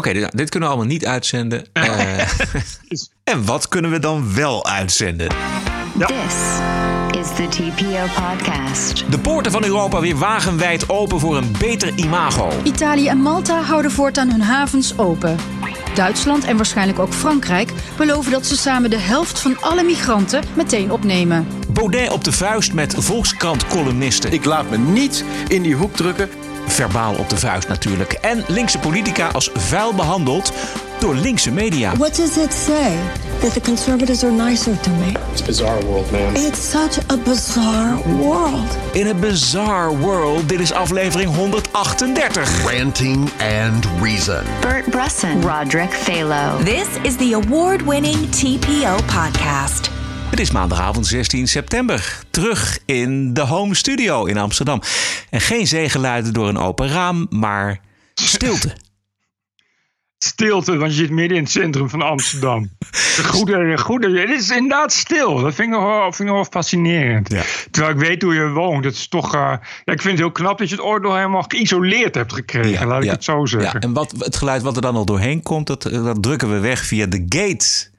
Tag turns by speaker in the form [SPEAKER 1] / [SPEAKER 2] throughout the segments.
[SPEAKER 1] Oké, dit- dit kunnen we allemaal niet uitzenden. Eh, en wat kunnen we dan wel uitzenden?
[SPEAKER 2] This is the TPO podcast.
[SPEAKER 1] De poorten van Europa weer wagenwijd open voor een beter imago.
[SPEAKER 3] Italië en Malta houden voortaan hun havens open. Duitsland en waarschijnlijk ook Frankrijk beloven dat ze samen de helft van alle migranten meteen opnemen.
[SPEAKER 1] Baudet op de vuist met Volkskrant-columnisten.
[SPEAKER 4] Ik laat me niet in die hoek drukken.
[SPEAKER 1] Verbaal op de vuist natuurlijk. En linkse politica als vuil behandeld door linkse media.
[SPEAKER 5] What does it say? That the conservatives are nicer to me.
[SPEAKER 6] It's a bizarre world, man.
[SPEAKER 5] It's such a bizarre world.
[SPEAKER 1] In a bizarre world, dit is aflevering 138.
[SPEAKER 4] Ranting and Reason.
[SPEAKER 2] Bert Brusson, Roderick Phalo.
[SPEAKER 7] This is the award winning TPO podcast.
[SPEAKER 1] Het is maandagavond 16 september. Terug in de home studio in Amsterdam. En geen zeegeluiden door een open raam, maar stilte.
[SPEAKER 8] Stilte, want je zit midden in het centrum van Amsterdam. De goede, goede, het is inderdaad stil. Dat vind ik wel, vind ik wel fascinerend.
[SPEAKER 1] Ja.
[SPEAKER 8] Terwijl ik weet hoe je woont. Het is toch, eh, ja, ik vind het heel knap dat je het nog helemaal geïsoleerd hebt gekregen. laat ik het zo zeggen.
[SPEAKER 1] Ja, en wat, het geluid wat er dan al doorheen komt, dat, dat drukken we weg via de gate.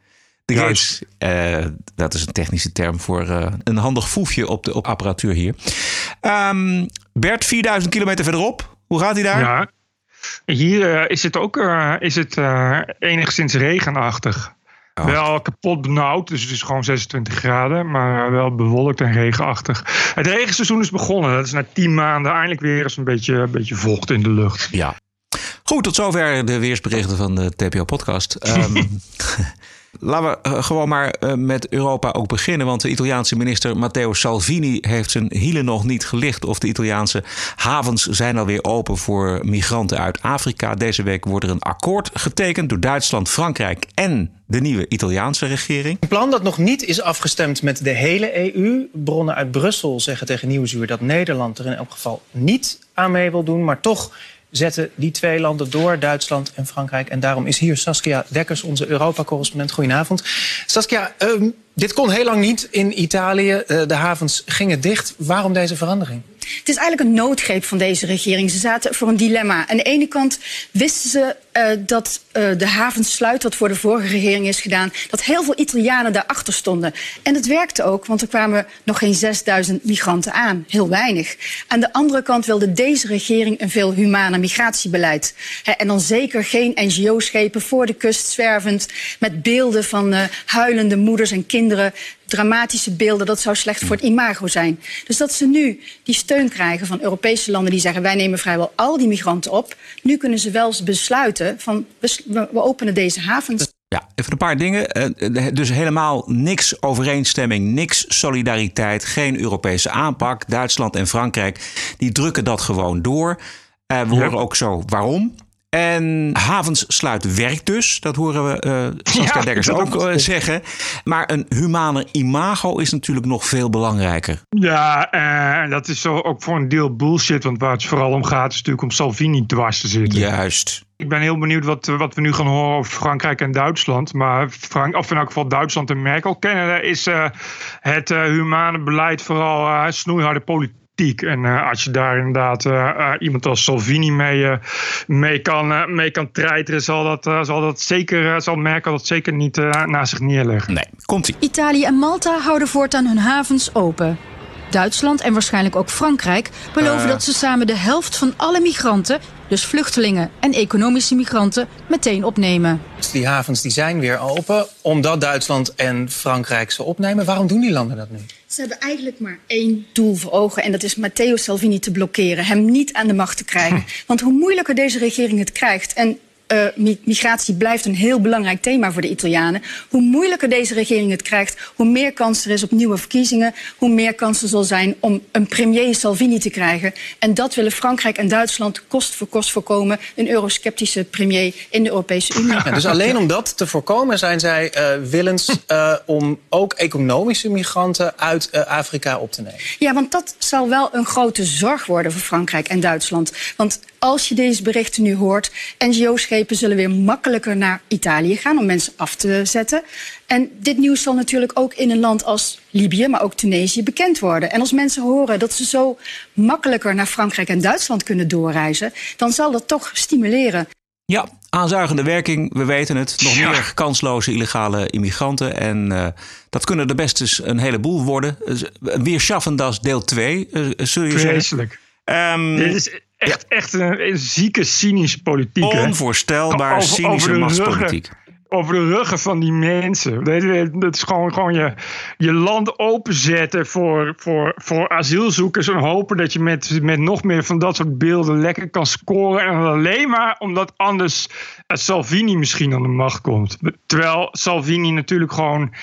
[SPEAKER 1] Eh, dat is een technische term voor eh, een handig foefje op de op apparatuur hier. Ehm, Bert, 4000 kilometer verderop. Hoe gaat hij daar?
[SPEAKER 8] Ja. Hier eh, is het ook is het, enigszins regenachtig.
[SPEAKER 1] Oh.
[SPEAKER 8] Wel kapot benauwd, dus het is gewoon 26 graden, maar wel bewolkt en regenachtig. Het regenseizoen is begonnen. Dat is na 10 maanden eindelijk weer eens een beetje, een beetje vocht in de lucht.
[SPEAKER 1] Ja. Goed, tot zover de weersberichten van de TPO-podcast. Ehm, laten we eh, gewoon maar eh, met Europa ook beginnen. Want de Italiaanse minister Matteo Salvini heeft zijn hielen nog niet gelicht. Of de Italiaanse havens zijn alweer open voor migranten uit Afrika. Deze week wordt er een akkoord getekend door Duitsland, Frankrijk en de nieuwe Italiaanse regering.
[SPEAKER 9] Een plan dat nog niet is afgestemd met de hele EU. Bronnen uit Brussel zeggen tegen Nieuwsuur dat Nederland er in elk geval niet aan mee wil doen. Maar toch zetten die twee landen door, Duitsland en Frankrijk. En daarom is hier Saskia Dekkers, onze Europa-correspondent. Goedenavond. Saskia, ehm, dit kon heel lang niet in Italië. Eh, de havens gingen dicht. Waarom deze verandering?
[SPEAKER 3] Het is eigenlijk een noodgreep van deze regering. Ze zaten voor een dilemma. Aan de ene kant wisten ze eh, dat eh, de havens sluiten, wat voor de vorige regering is gedaan, dat heel veel Italianen daarachter stonden. En het werkte ook, want er kwamen nog geen 6000 migranten aan. Heel weinig. Aan de andere kant wilde deze regering een veel humaner migratiebeleid. En dan zeker geen NGO-schepen voor de kust zwervend met beelden van huilende moeders en kinderen dramatische beelden, dat zou slecht voor het imago zijn. Dus dat ze nu die steun krijgen van Europese landen die zeggen... wij nemen vrijwel al die migranten op. Nu kunnen ze wel eens besluiten van we, openen deze havens.
[SPEAKER 1] Ja, even een paar dingen. Eh, Dus helemaal niks overeenstemming, niks solidariteit, geen Europese aanpak. Duitsland en Frankrijk die drukken dat gewoon door. Eh, we
[SPEAKER 8] Ja.
[SPEAKER 1] horen ook zo waarom. En havens sluiten werk dus. Dat horen we eh Saskia
[SPEAKER 8] Ja,
[SPEAKER 1] Dekkers ook eh, zeggen. Maar een humaner imago is natuurlijk nog veel belangrijker.
[SPEAKER 8] Ja, en dat is zo ook voor een deel bullshit. Want waar het vooral om gaat, is natuurlijk om Salvini dwars te zitten.
[SPEAKER 1] Juist.
[SPEAKER 8] Ik ben heel benieuwd wat, wat we nu gaan horen over Frankrijk en Duitsland. Maar Frank, of in elk geval Duitsland en Merkel kennen, is eh, het eh, humane beleid vooral eh, snoeiharde politiek. En eh, als je daar inderdaad eh, eh, iemand als Salvini mee, eh, mee, kan, mee kan treiteren, zal, dat, zal, dat zeker, eh, zal Merkel dat zeker niet naast zich neerleggen.
[SPEAKER 1] Nee, komt-ie.
[SPEAKER 3] Italië en Malta houden voortaan hun havens open. Duitsland en waarschijnlijk ook Frankrijk beloven dat ze samen de helft van alle migranten, dus vluchtelingen en economische migranten, meteen opnemen.
[SPEAKER 9] Dus die havens die zijn weer open, omdat Duitsland en Frankrijk ze opnemen. Waarom doen die landen dat nu?
[SPEAKER 3] Ze hebben eigenlijk maar één doel voor ogen en dat is Matteo Salvini te blokkeren, hem niet aan de macht te krijgen. Want hoe moeilijker deze regering het krijgt en eh, mi- migratie blijft een heel belangrijk thema voor de Italianen. Hoe moeilijker deze regering het krijgt, hoe meer kans er is op nieuwe verkiezingen, hoe meer kans er zal zijn om een premier Salvini te krijgen. En dat willen Frankrijk en Duitsland kost voor kost voorkomen, een eurosceptische premier in de Europese Unie.
[SPEAKER 9] Ja, dus alleen om dat te voorkomen zijn zij eh, willens eh, om ook economische migranten uit Afrika op te nemen.
[SPEAKER 3] Ja, want dat zal wel een grote zorg worden voor Frankrijk en Duitsland. Want als je deze berichten nu hoort, NGO-schepen zullen weer makkelijker naar Italië gaan om mensen af te zetten. En dit nieuws zal natuurlijk ook in een land als Libië, maar ook Tunesië bekend worden. En als mensen horen dat ze zo makkelijker naar Frankrijk en Duitsland kunnen doorreizen, dan zal dat toch stimuleren.
[SPEAKER 1] Ja, Aanzuigende werking, we weten het. Nog
[SPEAKER 8] Ja.
[SPEAKER 1] meer kansloze illegale immigranten. En eh, dat kunnen er best eens een heleboel worden. Uh, Weer Schaffendas deel 2, uh, zul je zeggen.
[SPEAKER 8] Vreselijk.
[SPEAKER 1] Ehm,
[SPEAKER 8] Dit is echt, echt een, een zieke, cynische politiek.
[SPEAKER 1] onvoorstelbaar
[SPEAKER 8] Over-
[SPEAKER 1] cynische machtspolitiek.
[SPEAKER 8] over de ruggen van die mensen. Dat, dat is gewoon, gewoon je, je land openzetten voor, voor, voor asielzoekers. En hopen dat je met, met nog meer van dat soort beelden lekker kan scoren. En alleen maar omdat anders eh, Salvini misschien aan de macht komt. Terwijl Salvini natuurlijk gewoon.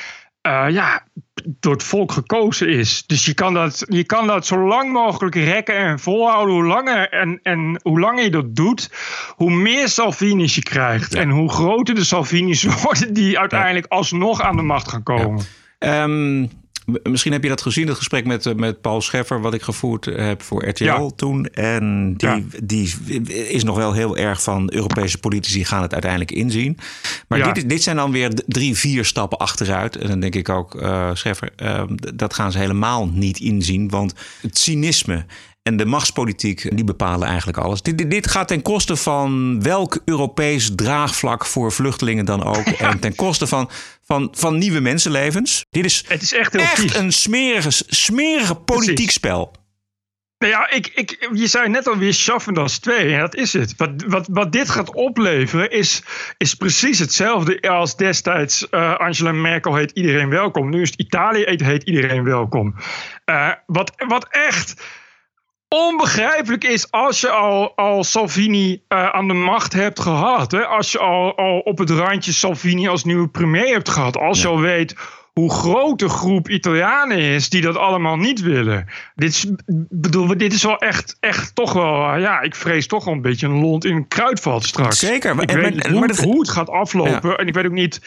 [SPEAKER 8] Eh, ja, door het volk gekozen is. Dus je kan dat, je kan dat zo lang mogelijk rekken en volhouden. Hoe langer, en, en hoe langer je dat doet, hoe meer Salvini's je krijgt. En hoe groter de Salvini's worden die uiteindelijk alsnog aan de macht gaan komen.
[SPEAKER 1] Ehm, m- misschien heb je dat gezien, het gesprek met, eh, met Paul Scheffer, wat ik gevoerd heb voor RTL
[SPEAKER 8] Ja.
[SPEAKER 1] toen. En die,
[SPEAKER 8] Ja.
[SPEAKER 1] die is nog wel heel erg van Europese politici gaan het uiteindelijk inzien. Maar
[SPEAKER 8] Ja.
[SPEAKER 1] dit, dit zijn dan weer drie, vier stappen achteruit. En dan denk ik ook, eh Scheffer, ehm, dat gaan ze helemaal niet inzien. Want het cynisme en de machtspolitiek, die bepalen eigenlijk alles. Dit, dit, dit gaat ten koste van welk Europees draagvlak voor vluchtelingen dan ook. En ten koste van, van, van nieuwe mensenlevens. Dit is
[SPEAKER 8] Het is echt heel
[SPEAKER 1] echt
[SPEAKER 8] vies.
[SPEAKER 1] een smerige, smerige politiek
[SPEAKER 8] Precies.
[SPEAKER 1] spel.
[SPEAKER 8] Nou ja, ik, ik, je zei net alweer Schaffendas 2, en dat is het. Wat, wat, wat dit gaat opleveren is, is precies hetzelfde als destijds eh, Angela Merkel heet iedereen welkom. Nu is het Italië heet, heet iedereen welkom. Eh, wat, wat echt onbegrijpelijk is als je al, al Salvini eh, aan de macht hebt gehad. Hè? Als je al, al op het randje Salvini als nieuwe premier hebt gehad. Als je al weet hoe groot de groep Italianen is die dat allemaal niet willen. Dit is, bedoel, dit is wel echt, echt toch wel, eh, ja, ik vrees toch wel een beetje een lont in een kruidvat straks.
[SPEAKER 1] Zeker, maar-
[SPEAKER 8] Ik
[SPEAKER 1] en-
[SPEAKER 8] weet
[SPEAKER 1] maar-
[SPEAKER 8] niet hoe,
[SPEAKER 1] maar dat-
[SPEAKER 8] hoe het gaat aflopen. En ik weet ook niet,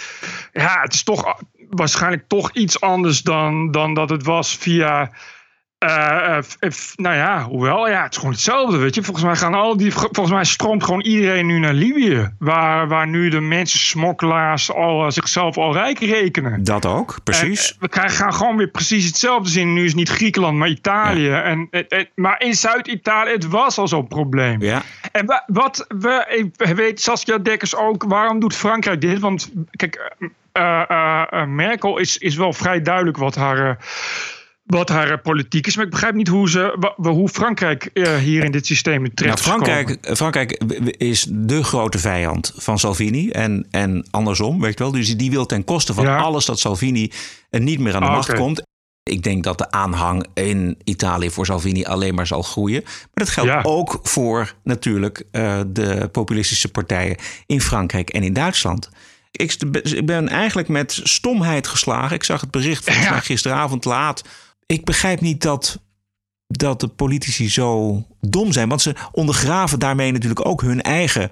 [SPEAKER 8] ja, het is toch waarschijnlijk toch iets anders dan, dan dat het was via. Eh, eh, f- f- nou ja, hoewel, ja, het is gewoon hetzelfde, weet je. Volgens mij gaan al die, volgens mij stroomt gewoon iedereen nu naar Libië, waar, waar nu de mensen smokkelaars al eh, zichzelf al rijk rekenen.
[SPEAKER 1] Dat ook, precies.
[SPEAKER 8] En, eh, we krijgen, gaan gewoon weer precies hetzelfde zien. Nu is het niet Griekenland, maar Italië. En, eh, eh, maar in Zuid-Italië, het was al zo'n probleem.
[SPEAKER 1] ja.
[SPEAKER 8] En wa- wat we, ik weet Saskia Dekkers ook, waarom doet Frankrijk dit? Want kijk, eh, eh, eh, Merkel is, is wel vrij duidelijk wat haar, eh, wat haar eh, politiek is. Maar ik begrijp niet hoe, ze, hoe Frankrijk eh, hier in dit systeem
[SPEAKER 1] Nou,
[SPEAKER 8] terecht is
[SPEAKER 1] Frankrijk,
[SPEAKER 8] gekomen.
[SPEAKER 1] Frankrijk is de grote vijand van Salvini. En, en andersom, weet je wel. Dus die wil ten koste van
[SPEAKER 8] Ja.
[SPEAKER 1] alles dat Salvini niet meer aan de
[SPEAKER 8] Ah,
[SPEAKER 1] macht komt. Ik denk dat de aanhang in Italië voor Salvini alleen maar zal groeien. Maar dat geldt
[SPEAKER 8] Ja.
[SPEAKER 1] ook voor natuurlijk eh, de populistische partijen in Frankrijk en in Duitsland. Ik ik ben eigenlijk met stomheid geslagen. Ik zag het bericht volgens
[SPEAKER 8] Ja.
[SPEAKER 1] mij gisteravond laat. Ik begrijp niet dat dat de politici zo dom zijn. Want ze ondergraven daarmee natuurlijk ook hun eigen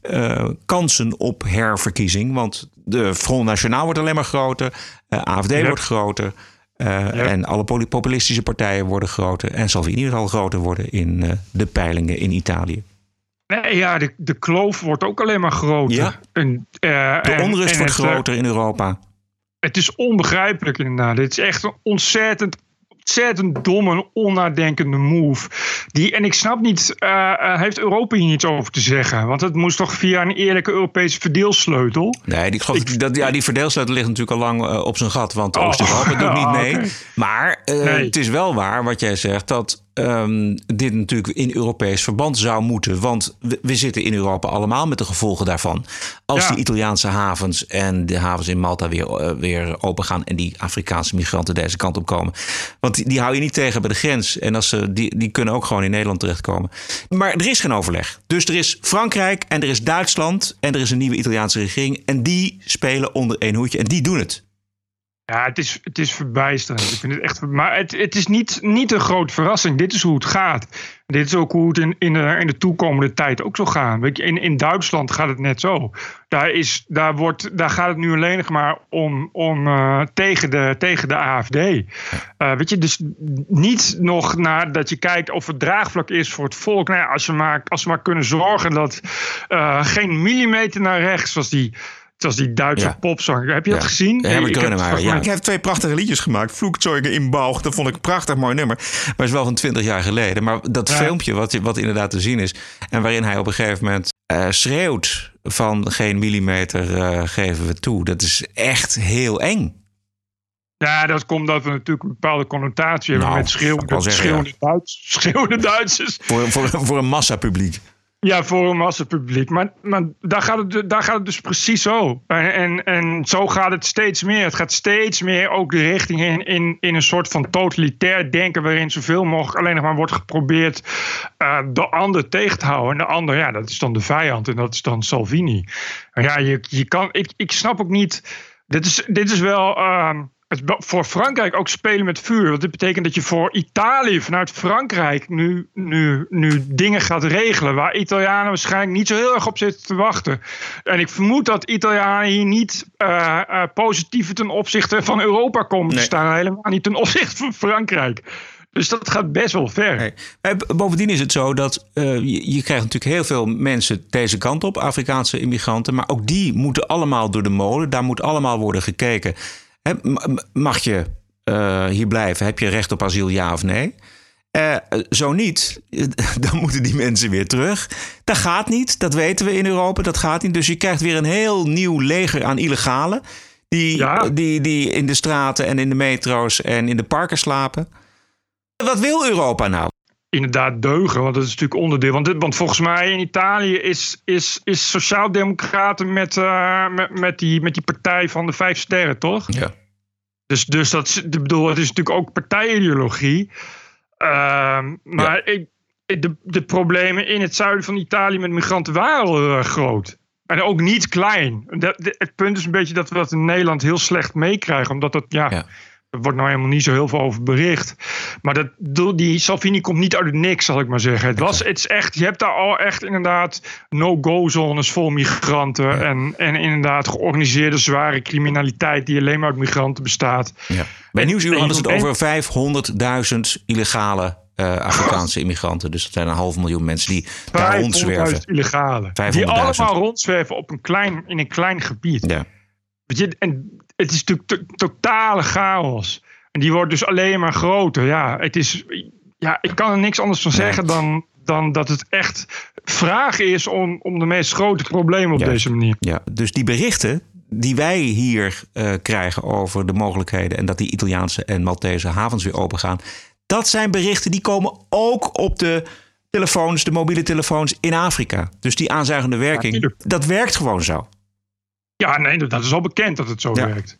[SPEAKER 1] eh, kansen op herverkiezing. Want de Front Nationaal wordt alleen maar groter. eh, AFD
[SPEAKER 8] Ja.
[SPEAKER 1] wordt groter. eh, En alle populistische partijen worden groter. En Salvini zal groter worden in de peilingen in Italië.
[SPEAKER 8] Nee, ja, de, de kloof wordt ook alleen maar groter.
[SPEAKER 1] Ja.
[SPEAKER 8] En,
[SPEAKER 1] De onrust
[SPEAKER 8] en
[SPEAKER 1] wordt groter in Europa.
[SPEAKER 8] Het is onbegrijpelijk inderdaad. Het is echt een ontzettend, ontzettend domme en onnadenkende move. Die, en ik snap niet, eh, eh, heeft Europa hier iets over te zeggen? Want het moest toch via een eerlijke Europese verdeelsleutel?
[SPEAKER 1] Nee, die, geloof, dat, ja, die verdeelsleutel ligt natuurlijk al lang eh, op zijn gat. Want Oost-Europa doet niet
[SPEAKER 8] ah,
[SPEAKER 1] mee. Maar eh,
[SPEAKER 8] Nee.
[SPEAKER 1] het is wel waar wat jij zegt. Dat ehm, dit natuurlijk in Europees verband zou moeten. Want we, we zitten in Europa allemaal met de gevolgen daarvan. Als
[SPEAKER 8] Ja.
[SPEAKER 1] die Italiaanse havens en de havens in Malta weer, eh, weer open gaan. En die Afrikaanse migranten deze kant op komen. Want die, die hou je niet tegen bij de grens. En als ze, die, die kunnen ook gewoon in Nederland terechtkomen. Maar er is geen overleg. Dus er is Frankrijk en er is Duitsland. En er is een nieuwe Italiaanse regering. En die spelen onder één hoedje. En die doen het.
[SPEAKER 8] Ja, het is, het is verbijsterend. Ik vind het echt, maar het, het is niet, niet een grote verrassing. Dit is hoe het gaat. Dit is ook hoe het in, in, de, in de toekomende tijd ook zal gaan. Je, in, in Duitsland gaat het net zo. Daar, is, daar, wordt, daar gaat het nu alleen maar om, om eh, tegen, de, tegen de AFD. Eh, weet je, dus niet nog naar dat je kijkt of het draagvlak is voor het volk. Nou ja, als, we maar, als we maar kunnen zorgen dat eh, geen millimeter naar rechts, zoals die. Zoals die Duitse
[SPEAKER 1] Ja.
[SPEAKER 8] popzanger. Heb je dat gezien?
[SPEAKER 1] Ja,
[SPEAKER 8] Ik heb het
[SPEAKER 1] ja.
[SPEAKER 8] fragment-
[SPEAKER 1] Ik heb twee prachtige liedjes gemaakt. Vloekzeugen in Bauch. Dat vond ik een prachtig mooi nummer. Maar is wel van twintig jaar geleden. Maar dat
[SPEAKER 8] Ja.
[SPEAKER 1] filmpje wat, wat inderdaad te zien is... en waarin hij op een gegeven moment eh, schreeuwt van geen millimeter eh, geven we toe. Dat is echt heel eng.
[SPEAKER 8] Ja, dat komt dat we natuurlijk een bepaalde connotatie hebben
[SPEAKER 1] Nou,
[SPEAKER 8] met schreeuwende,
[SPEAKER 1] zeggen,
[SPEAKER 8] schreeuwende, Duits, schreeuwende Duitsers.
[SPEAKER 1] Voor, voor, voor een massapubliek.
[SPEAKER 8] Ja, voor een massapubliek. Maar, maar daar, gaat het, daar gaat het dus precies zo. En, en, zo gaat het steeds meer. Het gaat steeds meer ook de richting in, in, in een soort van totalitair denken... waarin zoveel mogelijk alleen nog maar wordt geprobeerd eh, de ander tegen te houden. En de ander, ja, dat is dan de vijand en dat is dan Salvini. Ja, je, je kan, ik, ik snap ook niet... Dit is, dit is wel... ehm, voor Frankrijk ook spelen met vuur. Want dit betekent dat je voor Italië vanuit Frankrijk nu, nu, nu dingen gaat regelen. Waar Italianen waarschijnlijk niet zo heel erg op zitten te wachten. En ik vermoed dat Italianen hier niet eh, positief ten opzichte van Europa komen te staan. Helemaal niet ten opzichte van Frankrijk. Dus dat gaat best wel ver.
[SPEAKER 1] Nee. Bovendien is het zo dat eh, je, je krijgt natuurlijk heel veel mensen deze kant op, Afrikaanse immigranten. Maar ook die moeten allemaal door de molen. Daar moet allemaal worden gekeken. Mag je eh, hier blijven? Heb je recht op asiel, ja of nee? Eh, zo niet, dan moeten die mensen weer terug. Dat gaat niet, dat weten we in Europa, dat gaat niet. Dus je krijgt weer een heel nieuw leger aan illegalen... die,
[SPEAKER 8] Ja.
[SPEAKER 1] die, die in de straten en in de metro's en in de parken slapen. Wat wil Europa nou?
[SPEAKER 8] Inderdaad deugen. Want dat is natuurlijk onderdeel. Want, dit- want volgens mij in Italië is, is, is Sociaaldemocraten met, eh, met, met, die, met die partij van de vijf sterren, toch?
[SPEAKER 1] Ja.
[SPEAKER 8] Dus, dus dat ik bedoel, het is natuurlijk ook partijideologie. Ehm, maar ik, de, de problemen in het zuiden van Italië met migranten waren erg groot. En ook niet klein. Dat, het punt is een beetje dat we dat in Nederland heel slecht meekrijgen. Omdat dat, ja,
[SPEAKER 1] Ja.
[SPEAKER 8] Er wordt nou helemaal niet zo heel veel over bericht. Maar dat, die Salvini komt niet uit het niks, zal ik maar zeggen. Het, was, het is echt, je hebt daar al echt inderdaad no-go-zones vol migranten. En, en inderdaad georganiseerde zware criminaliteit die alleen maar uit migranten bestaat.
[SPEAKER 1] Ja. Bij Nieuwsuur
[SPEAKER 8] en
[SPEAKER 1] hadden ze het over 500.000 illegale eh, Afrikaanse immigranten. Dus dat zijn een half miljoen mensen die daar
[SPEAKER 8] 500.000
[SPEAKER 1] rondzwerven.
[SPEAKER 8] illegalen.
[SPEAKER 1] 500.000.
[SPEAKER 8] Die allemaal rondzwerven op een klein, in een klein gebied.
[SPEAKER 1] Ja.
[SPEAKER 8] Weet je, en het is natuurlijk to- totale chaos. En die wordt dus alleen maar groter. Ja, het is, ja ik kan er niks anders van zeggen dan, dan dat het echt vraag is om, om de meest grote problemen op deze manier.
[SPEAKER 1] Ja. Dus die berichten die wij hier eh, krijgen over de mogelijkheden... en dat die Italiaanse en Maltese havens weer open gaan... dat zijn berichten die komen ook op de telefoons, de mobiele telefoons in Afrika. Dus die aanzuigende werking, dat werkt gewoon zo.
[SPEAKER 8] Ja, nee, dat is al bekend dat het zo
[SPEAKER 1] Ja.
[SPEAKER 8] werkt.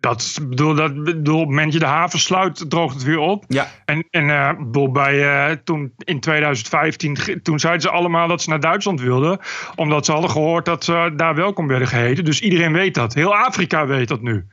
[SPEAKER 8] Dat, bedoel, dat, bedoel, op het moment dat je de haven sluit, droogt het weer op.
[SPEAKER 1] Ja.
[SPEAKER 8] En, en eh, bedoel, bij, eh, toen in 2015, ge- toen zeiden ze allemaal dat ze naar Duitsland wilden. Omdat ze hadden gehoord dat ze daar welkom werden geheten. Dus iedereen weet dat. Heel Afrika weet dat nu.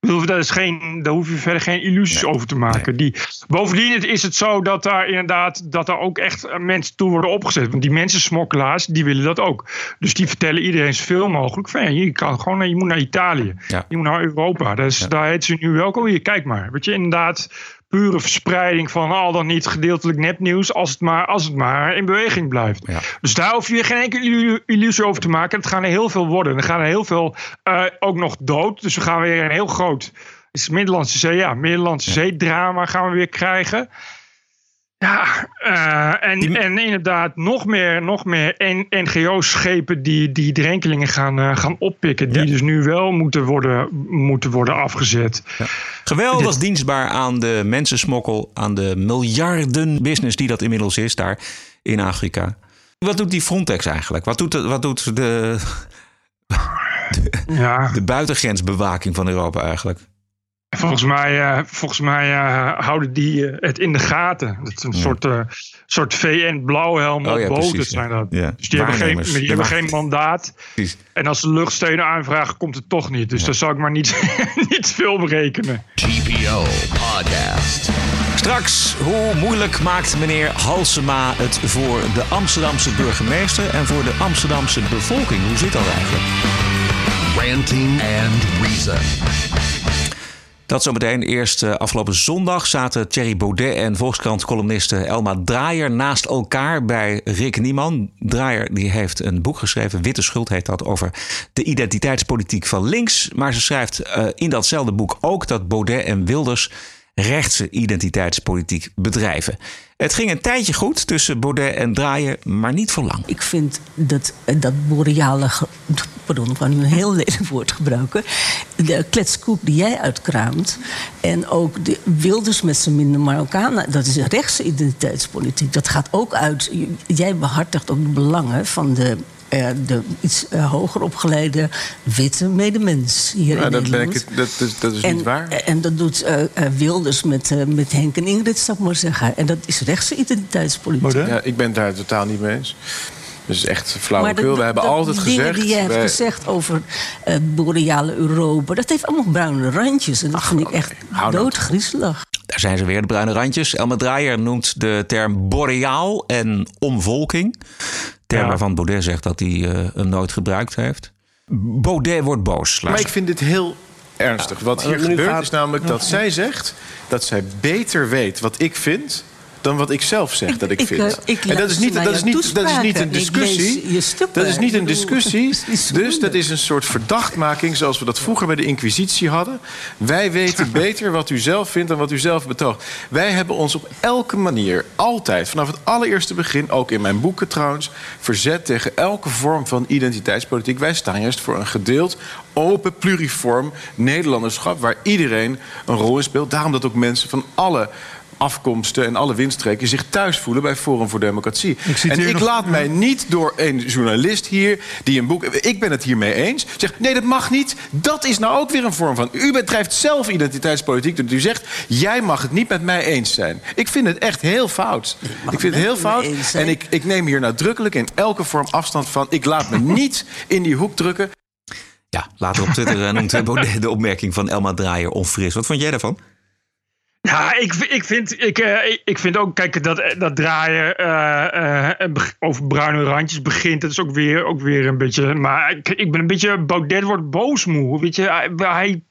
[SPEAKER 8] Bedoel, Daar, is geen, daar hoef je verder geen illusies over te maken. Die, bovendien is het zo dat daar inderdaad dat daar ook echt eh, mensen toe worden opgezet. Want die mensensmokkelaars, die willen dat ook. Dus die vertellen iedereen zoveel mogelijk van ja, je, kan gewoon, je moet naar Italië.
[SPEAKER 1] Ja.
[SPEAKER 8] Je moet naar Europa. Dat is, Daar heet ze nu welkom. Hier, kijk maar. Weet je, inderdaad, pure verspreiding van al dan niet gedeeltelijk nepnieuws. Als het maar, als het maar in beweging blijft.
[SPEAKER 1] Ja.
[SPEAKER 8] Dus daar hoef je geen enkele illu- illusie over te maken. Het gaan er heel veel worden. Er gaan er heel veel eh, ook nog dood. Dus we gaan weer een heel groot. Is Middellandse Zee, ja, Middellandse Zee-drama gaan we weer krijgen. Ja, eh, en,
[SPEAKER 1] Die-
[SPEAKER 8] en inderdaad nog meer, nog meer NGO-schepen die, die drenkelingen gaan, eh, gaan oppikken. Die
[SPEAKER 1] Ja.
[SPEAKER 8] dus nu wel moeten worden, moeten worden afgezet.
[SPEAKER 1] Geweldig
[SPEAKER 8] Dit-
[SPEAKER 1] dienstbaar aan de mensensmokkel, aan de miljarden business die dat inmiddels is daar in Afrika. Wat doet die Frontex eigenlijk? Wat doet de, wat doet de,
[SPEAKER 8] Ja,
[SPEAKER 1] de buitengrensbewaking van Europa eigenlijk?
[SPEAKER 8] Volgens mij, eh, volgens mij eh, houden die eh, het in de gaten. Het is een soort, eh, soort VN-blauwhelm
[SPEAKER 1] Oh
[SPEAKER 8] op
[SPEAKER 1] ja,
[SPEAKER 8] boten zijn dat.
[SPEAKER 1] Ja.
[SPEAKER 8] Dus die, hebben geen, die hebben geen mandaat.
[SPEAKER 1] Precies.
[SPEAKER 8] En als ze luchtsteunen aanvragen, komt het toch niet. Dus daar zou ik maar niet, niet veel berekenen.
[SPEAKER 4] TPO Podcast.
[SPEAKER 1] Straks, hoe moeilijk maakt meneer Halsema het voor de Amsterdamse burgemeester en voor de Amsterdamse bevolking? Hoe zit dat eigenlijk?
[SPEAKER 4] Ranting and Reason.
[SPEAKER 1] Dat zometeen. Eerst eh, afgelopen zondag zaten Thierry Baudet en Volkskrant-columniste Elma Draaier naast elkaar bij Rick Nieman. Draaier die heeft een boek geschreven, Witte Schuld heet dat, over de identiteitspolitiek van links. Maar ze schrijft eh, in datzelfde boek ook dat Baudet en Wilders rechtse identiteitspolitiek bedrijven. Het ging een tijdje goed tussen Baudet en Draaier, maar niet voor lang.
[SPEAKER 6] Ik vind dat, dat boreale. Pardon, ik wou nu een heel lelijk woord gebruiken. De kletskoek die jij uitkraamt. En ook de Wilders met zijn minder Marokkanen. Dat is rechtse identiteitspolitiek. Dat gaat ook uit. Jij behartigt ook de belangen van de. Eh, de iets eh, hoger opgeleide witte medemens hier
[SPEAKER 10] Ja,
[SPEAKER 6] in
[SPEAKER 10] dat, ben
[SPEAKER 6] Nederland.
[SPEAKER 10] ik, dat is, dat is
[SPEAKER 6] en,
[SPEAKER 10] niet waar.
[SPEAKER 6] En dat doet eh, eh, Wilders met, eh, met Henk en Ingrid, zou ik maar zeggen. En dat is rechtse identiteitspolitiek.
[SPEAKER 10] Ja, ik ben het daar totaal niet mee eens. Dat is echt flauwekul. We hebben
[SPEAKER 6] dat-
[SPEAKER 10] altijd
[SPEAKER 6] die
[SPEAKER 10] gezegd...
[SPEAKER 6] dingen die je hebt
[SPEAKER 10] wij-
[SPEAKER 6] gezegd over eh boreale Europa... dat heeft allemaal bruine randjes. En dat vind ik echt
[SPEAKER 10] nou
[SPEAKER 6] doodgriezelig.
[SPEAKER 1] Daar zijn ze weer, de bruine randjes. Elma Draaier noemt de term boreaal en omvolking. Term
[SPEAKER 8] Ja.
[SPEAKER 1] waarvan Baudet zegt dat hij eh, hem nooit gebruikt heeft. Baudet wordt boos.
[SPEAKER 10] Maar ik vind dit heel ernstig. Wat hier gebeurt
[SPEAKER 11] gaat-
[SPEAKER 10] is namelijk dat zij zegt... dat zij beter weet wat ik vind dan wat ik zelf zeg dat ik,
[SPEAKER 6] ik,
[SPEAKER 10] vind.
[SPEAKER 6] eh, ik
[SPEAKER 10] en dat is niet, dat is niet, dat is niet een discussie. Dat is niet een discussie. Dus dat is een soort verdachtmaking zoals we dat vroeger bij de Inquisitie hadden. Wij weten beter wat u zelf vindt dan wat u zelf betoogt. Wij hebben ons op elke manier, altijd, vanaf het allereerste begin, ook in mijn boeken trouwens, verzet tegen elke vorm van identiteitspolitiek. Wij staan juist voor een gedeeld, open, pluriform Nederlanderschap waar iedereen een rol in speelt. Daarom dat ook mensen van alle afkomsten en alle windstreken zich thuis voelen bij Forum voor Democratie.
[SPEAKER 8] citeer
[SPEAKER 10] en ik
[SPEAKER 8] nog-
[SPEAKER 10] laat mij niet door een journalist hier die een boek. Ik ben het hiermee eens. Zegt nee, dat mag niet. Dat is nou ook weer een vorm van. U bedrijft zelf identiteitspolitiek. Dat u zegt: jij mag het niet met mij eens zijn. Ik vind het echt heel fout. Ik vind het heel fout. En ik, ik neem hier nadrukkelijk in elke vorm afstand van. Ik laat me niet in die hoek drukken.
[SPEAKER 1] Ja, later op Twitter eh, noemt Baudet de opmerking van Elma Draaier onfris. Wat vond jij daarvan?
[SPEAKER 8] Ja, ik, ik, vind, ik, eh, ik- vind ook, kijk, dat, dat draaien eh, eh, beg- over bruine randjes begint. Dat is ook weer, ook weer een beetje. Maar ik, ik ben een beetje. Baudet wordt boosmoe. Weet je, hij,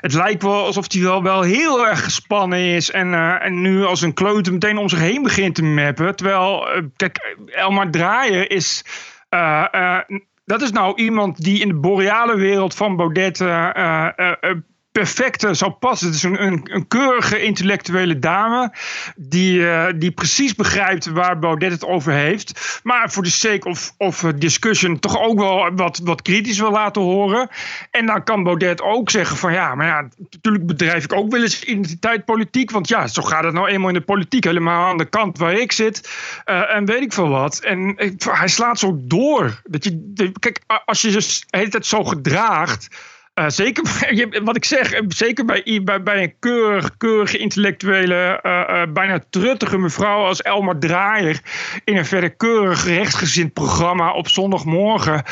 [SPEAKER 8] het lijkt wel alsof hij wel, wel heel erg gespannen is. En, eh, en nu als een kleuter meteen om zich heen begint te mappen. Terwijl, eh, kijk, Elmar Draaien is. eh, eh, dat is nou iemand die in de boreale wereld van Baudet. eh, eh, eh, perfect eh, zou passen. Het is een, een, keurige intellectuele dame die, eh, die precies begrijpt waar Baudet het over heeft. Maar voor de sake of, of discussion toch ook wel wat, wat kritisch wil laten horen. En dan kan Baudet ook zeggen van ja, maar ja, natuurlijk bedrijf ik ook wel eens identiteitspolitiek. Want ja, zo gaat het nou eenmaal in de politiek. Helemaal aan de kant waar ik zit. eh, en weet ik veel wat. En hij slaat zo door. Dat je, kijk, als je dus de hele tijd zo gedraagt. Eh, zeker, je- wat ik zeg, eh, zeker bij, bij, bij een keurig, keurige intellectuele, eh, bijna truttige mevrouw als Elmar Draaier in een verder keurig rechtsgezind programma op zondagmorgen.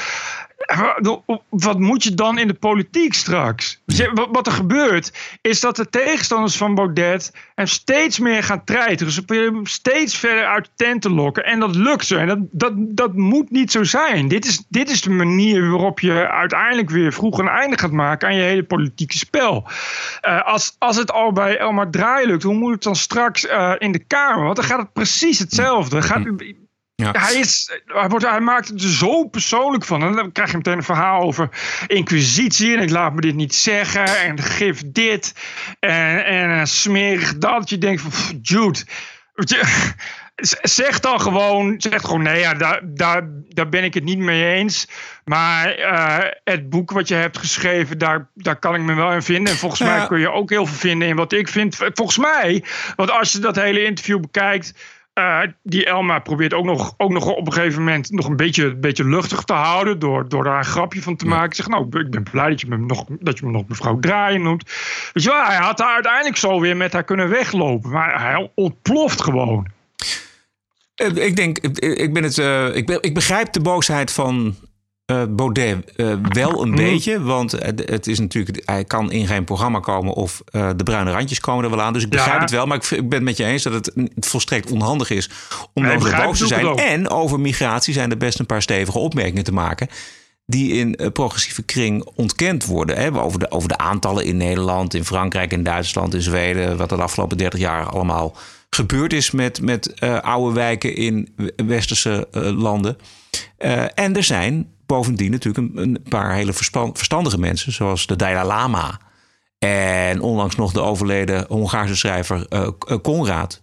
[SPEAKER 8] Wa- Wat moet je dan in de politiek straks? Wat er gebeurt, is dat de tegenstanders van Baudet hem steeds meer gaan treiteren. Ze proberen hem steeds verder uit de tent te lokken. En dat lukt ze. En dat, dat, dat moet niet zo zijn. Dit is, dit is de manier waarop je uiteindelijk weer vroeg een einde gaat maken aan je hele politieke spel. Eh, als, als het al bij Elmar Draai lukt, hoe moet het dan straks eh, in de Kamer? Want dan gaat het precies hetzelfde. Gaat,
[SPEAKER 1] Ja.
[SPEAKER 8] hij, is, hij, wordt, hij maakt het er zo persoonlijk van. En dan krijg je meteen een verhaal over inquisitie. En ik laat me dit niet zeggen. En gif dit. En, en smerig dat. Je denkt van, pff, Jude. Zeg dan gewoon, zeg gewoon nee, ja, daar, daar, daar ben ik het niet mee eens. Maar eh, het boek wat je hebt geschreven, daar, daar kan ik me wel in vinden. En volgens
[SPEAKER 1] Ja.
[SPEAKER 8] mij kun je ook heel veel vinden in wat ik vind. Volgens mij, want als je dat hele interview bekijkt, eh, die Elma probeert ook nog, ook nog op een gegeven moment nog een beetje, beetje luchtig te houden. Door, door daar een grapje van te maken. Zeg, nou, ik ben blij dat je me nog, dat je me nog mevrouw Draaien noemt. Weet je wel, hij had daar uiteindelijk zo weer met haar kunnen weglopen. Maar hij ontploft gewoon.
[SPEAKER 1] Eh, Ik denk, ik, ben het, eh, ik, ben, ik begrijp de boosheid van eh, Baudet eh, wel een beetje. Want het, het is natuurlijk, hij kan in geen programma komen of eh, de bruine randjes komen er wel aan. Dus ik begrijp
[SPEAKER 8] Ja.
[SPEAKER 1] het wel. Maar ik, ik ben het met je eens dat het volstrekt onhandig is om zo
[SPEAKER 8] begrijp
[SPEAKER 1] boos te zijn. En over migratie zijn er best een paar stevige opmerkingen te maken. Die in progressieve kring ontkend worden. Hè? Over, de, over de aantallen in Nederland, in Frankrijk, in Duitsland, in Zweden. Wat er de afgelopen 30 jaar allemaal gebeurd is met, met oude wijken in westerse landen. En er zijn bovendien natuurlijk een, een paar hele verstandige mensen, zoals de Dalai Lama. En onlangs nog de overleden Hongaarse schrijver eh, Konrad.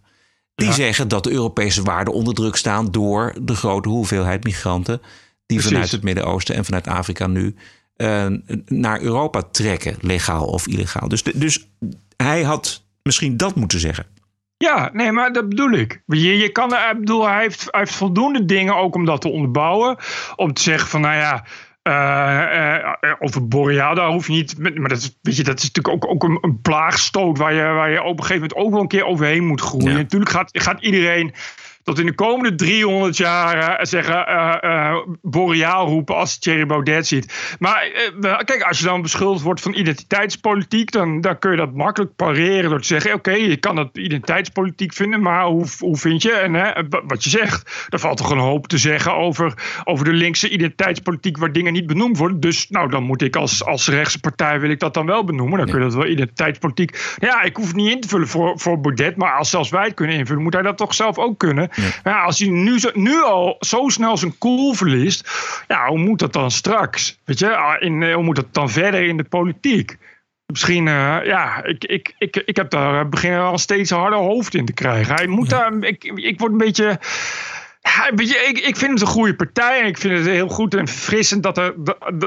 [SPEAKER 1] Die zeggen dat de Europese waarden onder druk staan door de grote hoeveelheid migranten die
[SPEAKER 8] Precies.
[SPEAKER 1] vanuit het Midden-Oosten en vanuit Afrika nu eh, naar Europa trekken, legaal of illegaal. Dus, de- dus hij had misschien dat moeten zeggen.
[SPEAKER 8] Ja, nee, maar dat bedoel ik. Je, je kan, ik bedoel, hij heeft, hij heeft voldoende dingen ook om dat te onderbouwen. Om te zeggen van, nou ja, eh, eh, over Boreaal, daar hoef je niet... Maar dat is, weet je, dat is natuurlijk ook, ook een, een plaagstoot... Waar je, waar je op een gegeven moment ook wel een keer overheen moet groeien.
[SPEAKER 1] Ja.
[SPEAKER 8] Natuurlijk gaat, gaat iedereen tot in de komende 300 jaar eh, zeggen eh, eh, boreaal roepen als Thierry Baudet ziet. Maar kijk, als je dan beschuldigd wordt van identiteitspolitiek, dan, dan kun je dat makkelijk pareren door te zeggen: oké, je kan dat identiteitspolitiek vinden, maar hoe, hoe vind je? En hè, wat je zegt, daar valt toch een hoop te zeggen over, over de linkse identiteitspolitiek waar dingen niet benoemd worden. Dus nou, dan moet ik als, als rechtse partij wil ik dat dan wel benoemen. Dan kun je dat wel identiteitspolitiek. Ja, ik hoef het niet in te vullen voor, voor Baudet, maar als zelfs wij het kunnen invullen, moet hij dat toch zelf ook kunnen. Maar ja, als hij nu, zo- nu al zo snel zijn cool verliest, ja, hoe moet dat dan straks? Weet je, Ah, in, eh, hoe moet dat dan verder in de politiek? Misschien, eh, ja, ik, ik, ik, ik heb daar eh, begin al steeds harder hoofd in te krijgen. Hij moet daar, ik, ik word een beetje. Ja, ik, ik vind het een goede partij. En ik vind het heel goed en verfrissend dat er,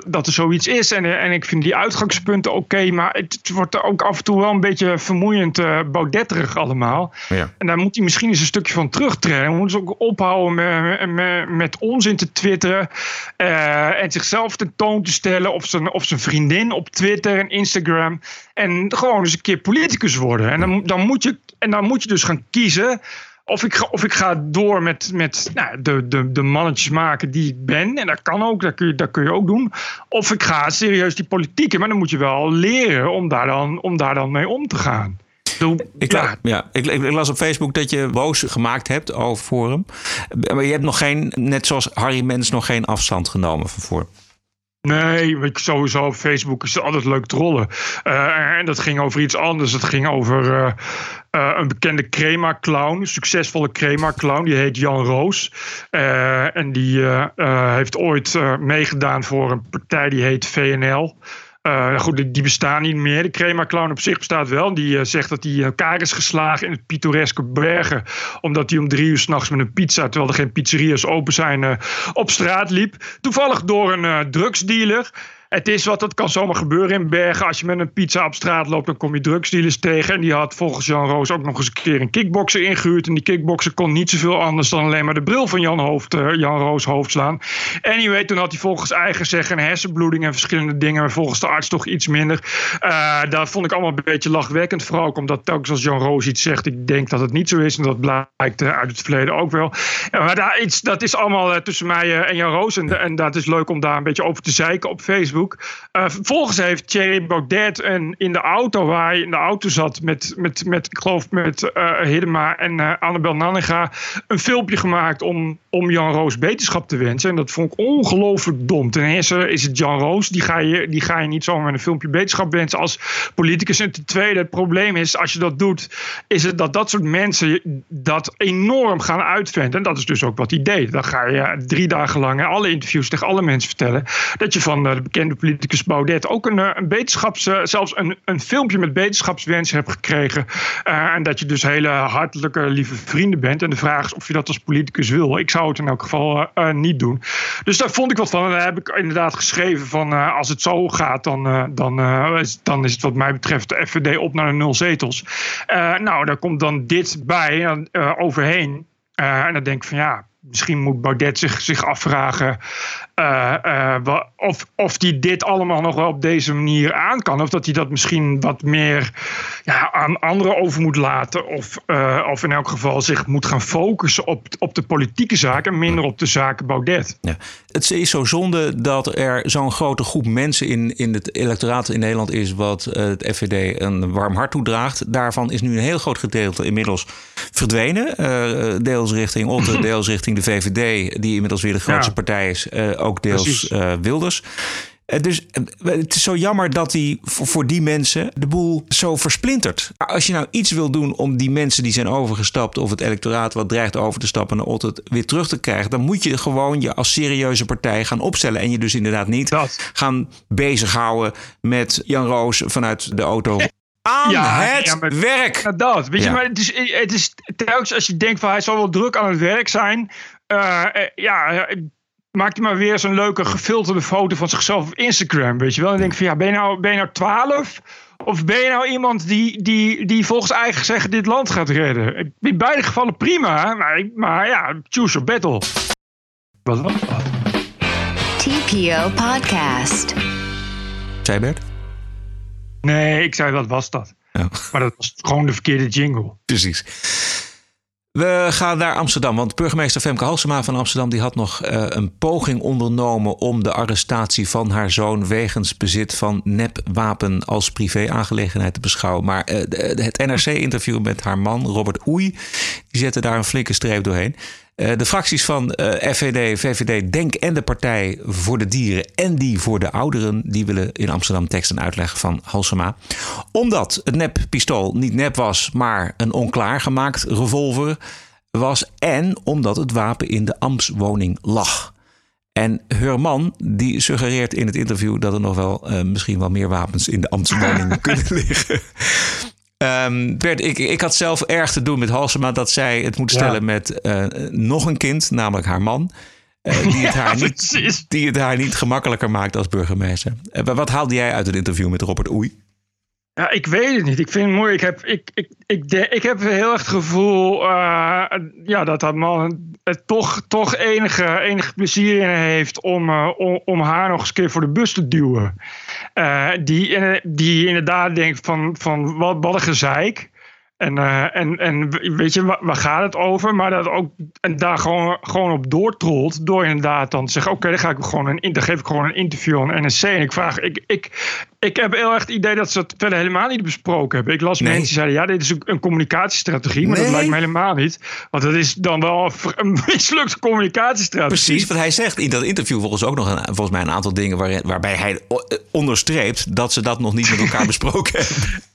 [SPEAKER 8] dat, er zoiets is. En, eh, en ik vind die uitgangspunten oké. maar het, wordt ook af en toe wel een beetje vermoeiend uh, baudetterig allemaal.
[SPEAKER 1] Ja.
[SPEAKER 8] En daar moet hij misschien eens een stukje van terugtreden. Hij moet ze ook ophouden met, met, met onzin te twitteren. eh, en zichzelf tentoon te stellen. Of zijn, of zijn vriendin op Twitter en Instagram. En gewoon eens een keer politicus worden. En dan, dan, moet, je, en dan moet je dus gaan kiezen. Of ik, ga, of ik ga door met, met nou, de, de, de mannetjes maken die ik ben. En dat kan ook, dat kun, je, dat kun je ook doen. Of ik ga serieus die politiek in. Maar dan moet je wel leren om daar dan, om daar dan mee om te gaan. Doe,
[SPEAKER 1] Ik, la- ja. ik, ik, ik las op Facebook dat je boos gemaakt hebt over Forum. Maar je hebt nog geen, net zoals Harry Mens, nog geen afstand genomen van Forum.
[SPEAKER 8] Nee, sowieso op Facebook is het altijd leuk trollen. Uh, en dat ging over iets anders. Dat ging over uh, uh, een bekende crema-clown, succesvolle crema-clown. Die heet Jan Roos. en die heeft ooit meegedaan voor een partij die heet VNL. Uh, goed, die bestaan niet meer. De Crema Clown op zich bestaat wel. Die uh, zegt dat hij elkaar is geslagen in het pittoreske Bergen. Omdat hij om drie uur s'nachts met een pizza, terwijl er geen pizzeria's open zijn, op straat liep. Toevallig door een drugsdealer. Het is wat, dat kan zomaar gebeuren in Bergen. Als je met een pizza op straat loopt, dan kom je drugsdealers tegen. En die had volgens Jan Roos ook nog eens een keer een kickboxer ingehuurd. En die kickboxer kon niet zoveel anders dan alleen maar de bril van Jan, uh, Jan Roos hoofd slaan. Anyway, toen had hij volgens eigen zeggen een hersenbloeding en verschillende dingen. Volgens de arts toch iets minder. Uh, dat vond ik allemaal een beetje lachwekkend. Vooral ook omdat telkens als Jan Roos iets zegt, ik denk dat het niet zo is. En dat blijkt uh, uit het verleden ook wel. maar daar, iets, dat is allemaal tussen mij en Jan Roos. En dat is leuk om daar een beetje over te zeiken op Facebook. Uh, vervolgens heeft Thierry Baudet een, in de auto waar hij in de auto zat met, met, met ik geloof met uh, en uh, Annabel Nanninga een filmpje gemaakt om, om Jan Roos beterschap te wensen. En dat vond ik ongelooflijk dom. Ten eerste is het Jan Roos, die ga je, die ga je niet zomaar een filmpje beterschap wensen als politicus. En ten tweede, het probleem is als je dat doet, is het dat dat soort mensen dat enorm gaan uitvinden. En dat is dus ook wat hij deed. Dan ga je drie dagen lang alle interviews tegen alle mensen vertellen dat je van de bekende politicus Baudet ook een, een wetenschaps, zelfs een, een filmpje met wetenschapswensen hebt gekregen. Uh, en dat je dus hele hartelijke, lieve vrienden bent. En de vraag is of je dat als politicus wil. Ik zou het in elk geval uh, niet doen. Dus daar vond ik wat van. En daar heb ik inderdaad geschreven van als het zo gaat, dan, dan, dan is het wat mij betreft de FVD op naar de nul zetels. nou, daar komt dan dit bij, overheen. en dan denk ik van ja, misschien moet Baudet zich, zich afvragen uh, uh, of, of hij dit allemaal nog wel op deze manier aan kan. Of dat hij dat misschien wat meer ja, aan anderen over moet laten. Of, uh, of in elk geval zich moet gaan focussen op, op de politieke zaken en minder op de zaken Baudet.
[SPEAKER 1] Ja. Het is zo zonde dat er zo'n grote groep mensen in, in het electoraat in Nederland is... wat het FVD een warm hart toedraagt. Daarvan is nu een heel groot gedeelte inmiddels verdwenen. deels richting Otte, deels richting de VVD... die inmiddels weer de grootste ja. partij is ook deels uh, Wilders. Uh, dus uh, het is zo jammer dat die voor, die mensen de boel zo versplintert. Als je nou iets wil doen om die mensen die zijn overgestapt... of het electoraat wat dreigt over te stappen naar Otte weer terug te krijgen... dan moet je gewoon je als serieuze partij gaan opstellen. En je dus inderdaad niet
[SPEAKER 8] dat.
[SPEAKER 1] gaan bezighouden met Jan Roos vanuit de auto... aan
[SPEAKER 8] Ja,
[SPEAKER 1] het
[SPEAKER 8] ja, maar-
[SPEAKER 1] werk.
[SPEAKER 8] Inderdaad. Weet je, maar het is, het is telkens als je denkt van hij zal wel druk aan het werk zijn. eh, eh, ja, eh, maakt hij maar weer zo'n leuke gefilterde foto van zichzelf op Instagram. Weet je wel? En dan denk ik van ja, ben je nou, ben je nou 12? Of ben je nou iemand die, die, die volgens eigen zeggen dit land gaat redden? In beide gevallen prima, maar, maar ja, choose your battle. Wat was dat?
[SPEAKER 2] TPO Podcast.
[SPEAKER 1] Zei Bert?
[SPEAKER 8] Nee, ik zei wat was dat?
[SPEAKER 1] Ja.
[SPEAKER 8] Maar dat was gewoon de verkeerde jingle.
[SPEAKER 1] Precies. We gaan naar Amsterdam, want burgemeester Femke Halsema van Amsterdam die had nog eh, een poging ondernomen om de arrestatie van haar zoon wegens bezit van nepwapen als privé-aangelegenheid te beschouwen. Maar eh, het NRC-interview met haar man Robert Oei, die zette daar een flinke streep doorheen. Eh, de fracties van eh, FVD, VVD, Denk en de Partij voor de Dieren en die voor de Ouderen, die willen in Amsterdam tekst en uitleg van Halsema. Omdat het neppistool niet nep was, maar een onklaargemaakt revolver was. En omdat het wapen in de ambtswoning lag. En haar man die suggereert in het interview dat er nog wel eh, misschien wel meer wapens in de ambtswoning kunnen liggen. Bert, ik, ik had zelf erg te doen met Halsema dat zij het moet
[SPEAKER 8] Ja.
[SPEAKER 1] stellen met eh, nog een kind, namelijk haar man. eh, die, het haar niet, die het haar niet gemakkelijker maakt als burgemeester. Eh, wat haalde jij uit het interview met Robert Oei?
[SPEAKER 8] Ja, ik weet het niet. Ik vind het mooi. Ik heb, ik, ik, ik, ik heb heel erg het gevoel eh, ja, dat dat man toch, toch enige, enige plezier in heeft om, eh, om, om haar nog eens een keer voor de bus te duwen. Eh, die, die inderdaad denkt van, van wat, wat een gezeik. En, eh, en, en weet je, waar, gaat het over? Maar dat ook en daar gewoon, gewoon op doortrolt. Door inderdaad dan te zeggen: Oké, dan, ga ik gewoon een, dan geef ik gewoon een interview aan NSC. En ik vraag: ik, ik, ik heb heel erg het idee dat ze het verder helemaal niet besproken hebben. Ik las
[SPEAKER 1] Nee.
[SPEAKER 8] mensen die zeiden: Ja, dit is een, communicatiestrategie. Maar dat lijkt me helemaal niet. Want dat is dan wel een, mislukte communicatiestrategie.
[SPEAKER 1] Precies, want hij zegt in dat interview volgens ook nog een, volgens mij een aantal dingen waarbij hij eh, onderstreept dat ze dat nog niet met elkaar besproken hebben.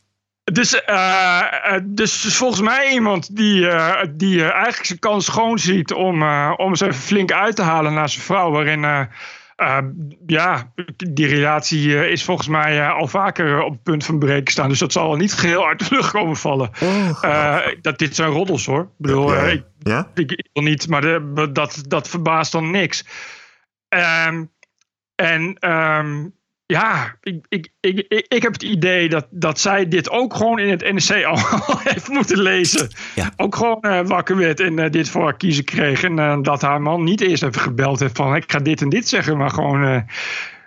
[SPEAKER 8] Dus, eh, eh, dus volgens mij iemand die, eh, die eigenlijk zijn kans schoon ziet om, eh, om eens even flink uit te halen naar zijn vrouw. Waarin, ja, die relatie is volgens mij al vaker op het punt van breken staan. Dus dat zal wel niet geheel uit de lucht komen vallen. Dat dit zijn roddels hoor. Ik bedoel, ik,
[SPEAKER 1] Ja?
[SPEAKER 8] ik, ik wil niet, maar de, dat, dat verbaast dan niks. Ehm, en ehm, ja, ik, ik, ik, ik, heb het idee dat, dat zij dit ook gewoon in het NEC al heeft moeten lezen.
[SPEAKER 1] Ja.
[SPEAKER 8] Ook gewoon eh, wakker werd en eh, dit voor haar kiezen kreeg. En eh, dat haar man niet eerst even gebeld heeft van ik ga dit en dit zeggen, maar gewoon...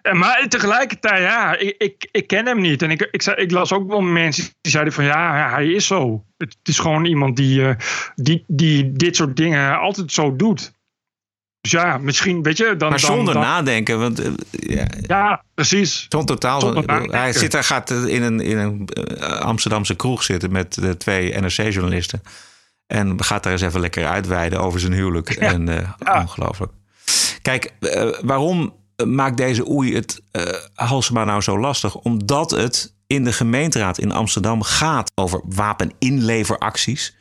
[SPEAKER 8] en maar tegelijkertijd, ja, ik, ik, ik ken hem niet. En ik, ik, ik las ook wel mensen die zeiden van ja, ja, hij is zo. Het, is gewoon iemand die, die, die dit soort dingen altijd zo doet. Dus ja, misschien, weet je, dan...
[SPEAKER 1] Maar zonder
[SPEAKER 8] dan-
[SPEAKER 1] nadenken, want eh, ja,
[SPEAKER 8] Ja, precies.
[SPEAKER 1] zo'n totaal.
[SPEAKER 8] Zonder
[SPEAKER 1] hij zit daar, gaat in een, in een eh, Amsterdamse kroeg zitten met de twee NRC-journalisten. En gaat daar eens even lekker uitweiden over zijn huwelijk. En eh, ongelooflijk. Kijk, waarom maakt deze oei het eh Halsema nou zo lastig? Omdat het in de gemeenteraad in Amsterdam gaat over wapeninleveracties.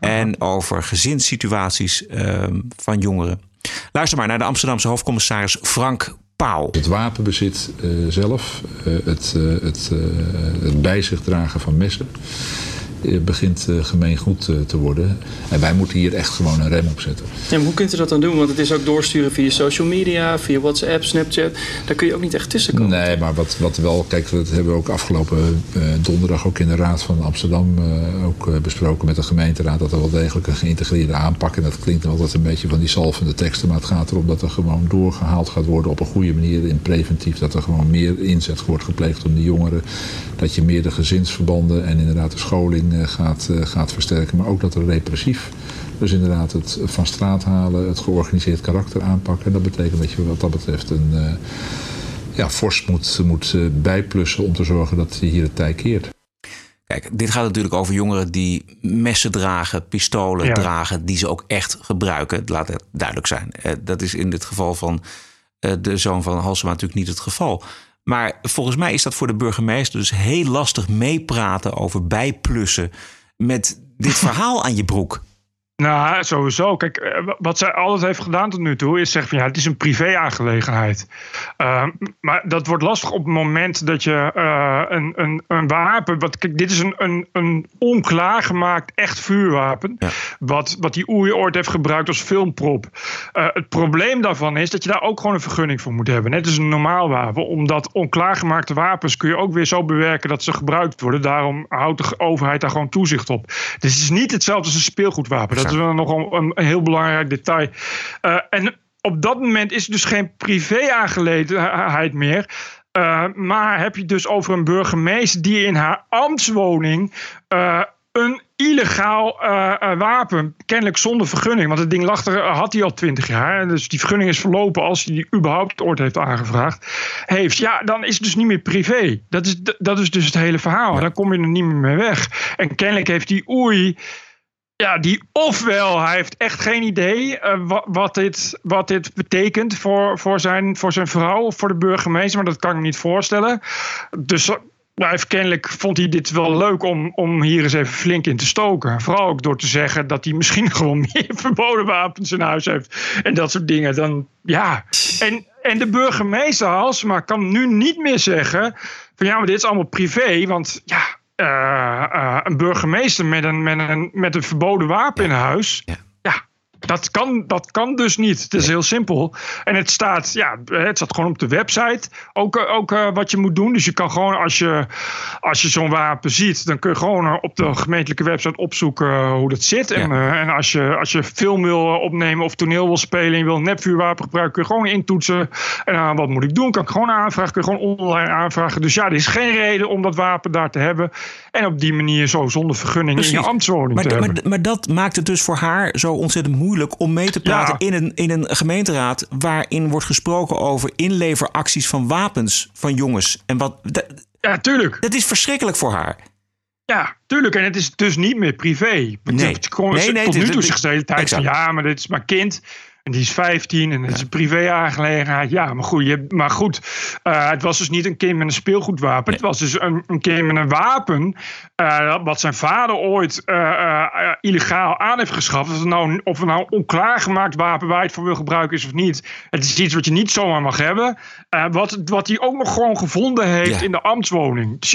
[SPEAKER 1] En over gezinssituaties ehm, van jongeren. Luister maar naar de Amsterdamse hoofdcommissaris Frank Pauw.
[SPEAKER 11] Het wapenbezit eh, zelf, eh, het, eh, het, het bij zich dragen van messen, begint eh, gemeengoed eh, te worden. En wij moeten hier echt gewoon een rem op zetten.
[SPEAKER 12] Maar hoe kunt u dat dan doen? Want het is ook doorsturen via social media, via WhatsApp, Snapchat. Daar kun je ook niet echt tussen komen.
[SPEAKER 11] Nee, maar wat, wat wel, kijk, dat hebben we ook afgelopen eh, donderdag ook in de Raad van Amsterdam eh, ook eh, besproken met de gemeenteraad. Dat er wel degelijk een geïntegreerde aanpak. En dat klinkt altijd een beetje van die salvende teksten. Maar het gaat erom dat er gewoon doorgehaald gaat worden op een goede manier in preventief. Dat er gewoon meer inzet wordt gepleegd om die jongeren. Dat je meer de gezinsverbanden en inderdaad de scholing eh, gaat, eh, gaat versterken. Maar ook dat er repressief. Dus inderdaad het van straat halen, het georganiseerd karakter aanpakken. En dat betekent dat je wat dat betreft een eh, ja, fors moet, moet eh, bijplussen om te zorgen dat je hier het tij keert.
[SPEAKER 1] Kijk, dit gaat natuurlijk over jongeren die messen dragen, pistolen
[SPEAKER 8] Ja.
[SPEAKER 1] dragen, die ze ook echt gebruiken. Laat het duidelijk zijn. Eh, Dat is in dit geval van eh, de zoon van Halsema natuurlijk niet het geval. Maar volgens mij is dat voor de burgemeester dus heel lastig meepraten over bijplussen met dit verhaal aan je broek.
[SPEAKER 8] Nou, sowieso. Kijk, eh, wat zij altijd heeft gedaan tot nu toe is zeggen van ja, het is een privé-aangelegenheid. Uh, maar dat wordt lastig op het moment dat je uh, een, een, een wapen. Wat, kijk, dit is een, een, een onklaargemaakt echt vuurwapen. Ja. Wat, wat die Oei ooit heeft gebruikt als filmprop. Uh, het probleem daarvan is dat je daar ook gewoon een vergunning voor moet hebben. Net als een normaal wapen. Omdat onklaargemaakte wapens kun je ook weer zo bewerken dat ze gebruikt worden. Daarom houdt de overheid daar gewoon toezicht op. Dus het is niet hetzelfde als een speelgoedwapen. Dat is wel nog een, een heel belangrijk detail. Uh, en op dat moment is het dus geen privé-aangelegenheid meer. Uh, maar heb je dus over een burgemeester die in haar ambtswoning uh, een illegaal uh, wapen, kennelijk zonder vergunning, want het ding lag er, had hij al twintig jaar, dus die vergunning is verlopen als hij die überhaupt ooit heeft aangevraagd, heeft, ja, dan is het dus niet meer privé. Dat is, dat is dus het hele verhaal. Dan kom je er niet meer mee weg. En kennelijk heeft die oei ja, die ofwel hij heeft echt geen idee uh, wat, wat, dit, wat dit betekent voor, voor, zijn, voor zijn vrouw of voor de burgemeester, maar dat kan ik me niet voorstellen. Dus nou, heeft kennelijk vond hij dit wel leuk om, om hier eens even flink in te stoken. Vooral ook door te zeggen dat hij misschien gewoon meer verboden wapens in huis heeft. En dat soort dingen. Dan, ja. en, en de burgemeester Halsema kan nu niet meer zeggen van ja, maar dit is allemaal privé. Want ja, uh, uh, een burgemeester met een, met, een, met een verboden wapen in huis. Ja. Dat kan, dat kan dus niet. Het is heel simpel. En het staat, ja, het staat gewoon op de website. Ook, ook uh, wat je moet doen. Dus je kan gewoon, als je, als je zo'n wapen ziet, dan kun je gewoon op de gemeentelijke website opzoeken hoe dat zit. Ja. En, uh, en als, je, als je film wil opnemen of toneel wil spelen en je wil een nepvuurwapen gebruiken, kun je gewoon intoetsen. En uh, wat moet ik doen? Kan ik gewoon aanvragen? Kun je gewoon online aanvragen. Dus ja, er is geen reden om dat wapen daar te hebben. En op die manier zo zonder vergunning Precies. in je ambtswoning
[SPEAKER 1] maar,
[SPEAKER 8] te
[SPEAKER 1] maar,
[SPEAKER 8] hebben.
[SPEAKER 1] Maar dat maakt het dus voor haar zo ontzettend moeilijk om mee te praten ja. in, een, in een gemeenteraad waarin wordt gesproken over inleveracties van wapens van jongens. En wat, dat,
[SPEAKER 8] ja, tuurlijk.
[SPEAKER 1] Dat is verschrikkelijk voor haar.
[SPEAKER 8] Ja, tuurlijk. En het is dus niet meer privé.
[SPEAKER 1] Nee, nee, nee
[SPEAKER 8] tot nu toe zegt de hele tijd van ja, maar dit is mijn kind. En die is 15 en ja. is een privé-aangelegenheid. Ja, maar goed, je, maar goed uh, het was dus niet een kind met een speelgoedwapen. Nee. Het was dus een, een kind met een wapen. Uh, wat zijn vader ooit uh, illegaal aan heeft geschaft. Of het nou, of het nou onklaargemaakt wapen waar je het voor wil gebruiken is of niet. Het is iets wat je niet zomaar mag hebben. wat, wat hij ook nog gewoon gevonden heeft ja. in de ambtswoning. Dus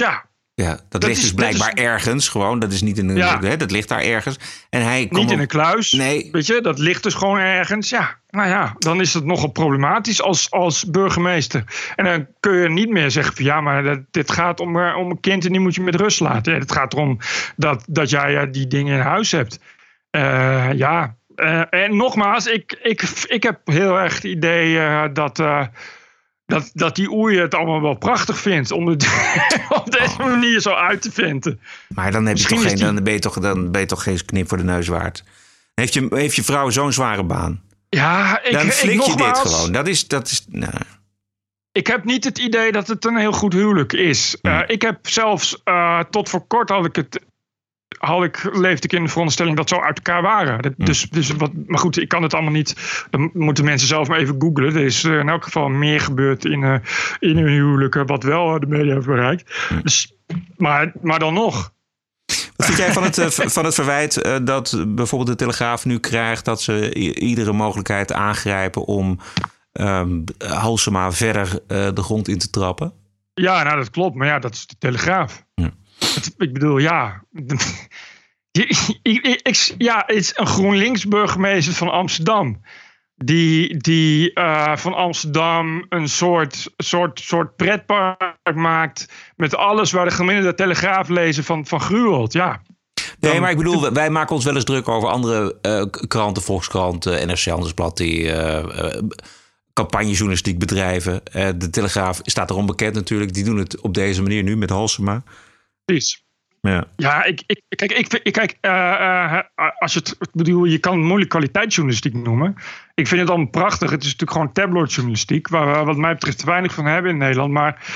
[SPEAKER 8] ja,
[SPEAKER 1] ja, dat, dat ligt is, dus blijkbaar is, ergens gewoon. Dat is niet in een. Ja. Hè, dat ligt daar ergens. En hij
[SPEAKER 8] niet in een kluis.
[SPEAKER 1] Nee.
[SPEAKER 8] Weet je, dat ligt dus gewoon ergens. Ja, nou ja, dan is het nogal problematisch als, als burgemeester. En dan kun je niet meer zeggen van ja, maar dat, dit gaat om, uh, om een kind en die moet je met rust laten. Ja, het gaat erom dat, dat jij uh, die dingen in huis hebt. Uh, ja, en nogmaals, ik, ik, ik heb heel erg het idee dat dat, dat die oei het allemaal wel prachtig vindt om het op deze manier zo uit te vinden.
[SPEAKER 1] Maar dan, heb je toch geen, die... dan, ben je toch, dan ben je toch geen knip voor de neus waard. Heeft je, heeft je vrouw zo'n zware baan?
[SPEAKER 8] Ja, ik,
[SPEAKER 1] dan flik
[SPEAKER 8] ik,
[SPEAKER 1] je dit gewoon. Dat is, dat is, nou.
[SPEAKER 8] Ik heb niet het idee dat het een heel goed huwelijk is. Hmm. Uh, ik heb zelfs uh, tot voor kort had ik het had ik, leefde ik in de veronderstelling dat ze uit elkaar waren. Dat, dus, dus wat, maar goed, ik kan het allemaal niet. Dan moeten mensen zelf maar even googlen. Er is in elk geval meer gebeurd in, uh, in hun huwelijken, wat wel de media heeft bereikt. Dus, maar, maar dan nog.
[SPEAKER 1] Wat vind jij van het, van het verwijt dat bijvoorbeeld de Telegraaf nu krijgt dat ze iedere mogelijkheid aangrijpen om um, Halsema verder uh, de grond in te trappen?
[SPEAKER 8] Ja, nou dat klopt. Maar ja, dat is de Telegraaf. Ik bedoel, ja. ja, het is een GroenLinks burgemeester van Amsterdam. Die, die uh, van Amsterdam een soort, soort, soort pretpark maakt. Met alles waar de gemiddelde telegraaf lezen van, van gruwelt. Ja.
[SPEAKER 1] Dan, nee, maar ik bedoel, wij maken ons wel eens druk over andere uh, kranten, Volkskrant, uh, NRC Handelsblad, die campagnejournalistiek bedrijven. de Telegraaf staat erom bekend natuurlijk. Die doen het op deze manier nu met Halsema.
[SPEAKER 8] Precies.
[SPEAKER 1] Ja,
[SPEAKER 8] ja ik, ik, kijk, ik, ik, kijk uh, uh, als je het bedoel, je kan moeilijk kwaliteitsjournalistiek noemen. Ik vind het allemaal prachtig. Het is natuurlijk gewoon tabloidjournalistiek, waar we wat mij betreft te weinig van hebben in Nederland. Maar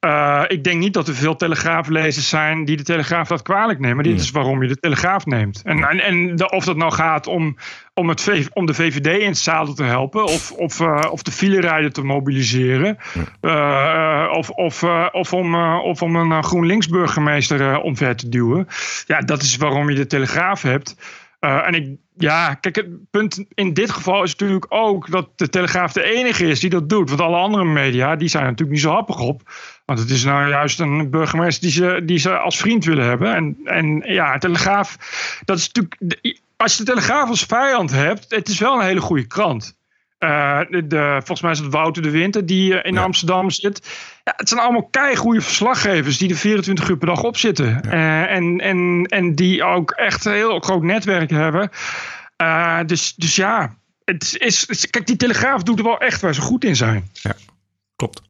[SPEAKER 8] uh, ik denk niet dat er veel telegraaflezers zijn die de Telegraaf dat kwalijk nemen. Dit is waarom je de Telegraaf neemt. En, en, en de, of dat nou gaat om, om, het v, om de VVD in het zadel te helpen, of, of, uh, of de filerijden te mobiliseren, uh, of, of, of, om, of om een GroenLinks burgemeester omver te duwen. Ja, dat is waarom je de Telegraaf hebt. Eh, en ik, ja, kijk, het punt in dit geval is natuurlijk ook dat de Telegraaf de enige is die dat doet. Want alle andere media, die zijn er natuurlijk niet zo happig op. Want het is nou juist een burgemeester die ze, die ze als vriend willen hebben. En, en ja, Telegraaf, dat is natuurlijk. Als je de Telegraaf als vijand hebt, het is wel een hele goede krant. Uh, de, volgens mij is het Wouter de Winter die in Amsterdam zit. Ja, het zijn allemaal keigoede verslaggevers die er 24 uur per dag op zitten. Uh, en, en, en die ook echt een heel groot netwerk hebben. Uh, dus, dus ja, het is, kijk, die Telegraaf doet er wel echt waar ze goed in zijn.
[SPEAKER 1] Ja, klopt.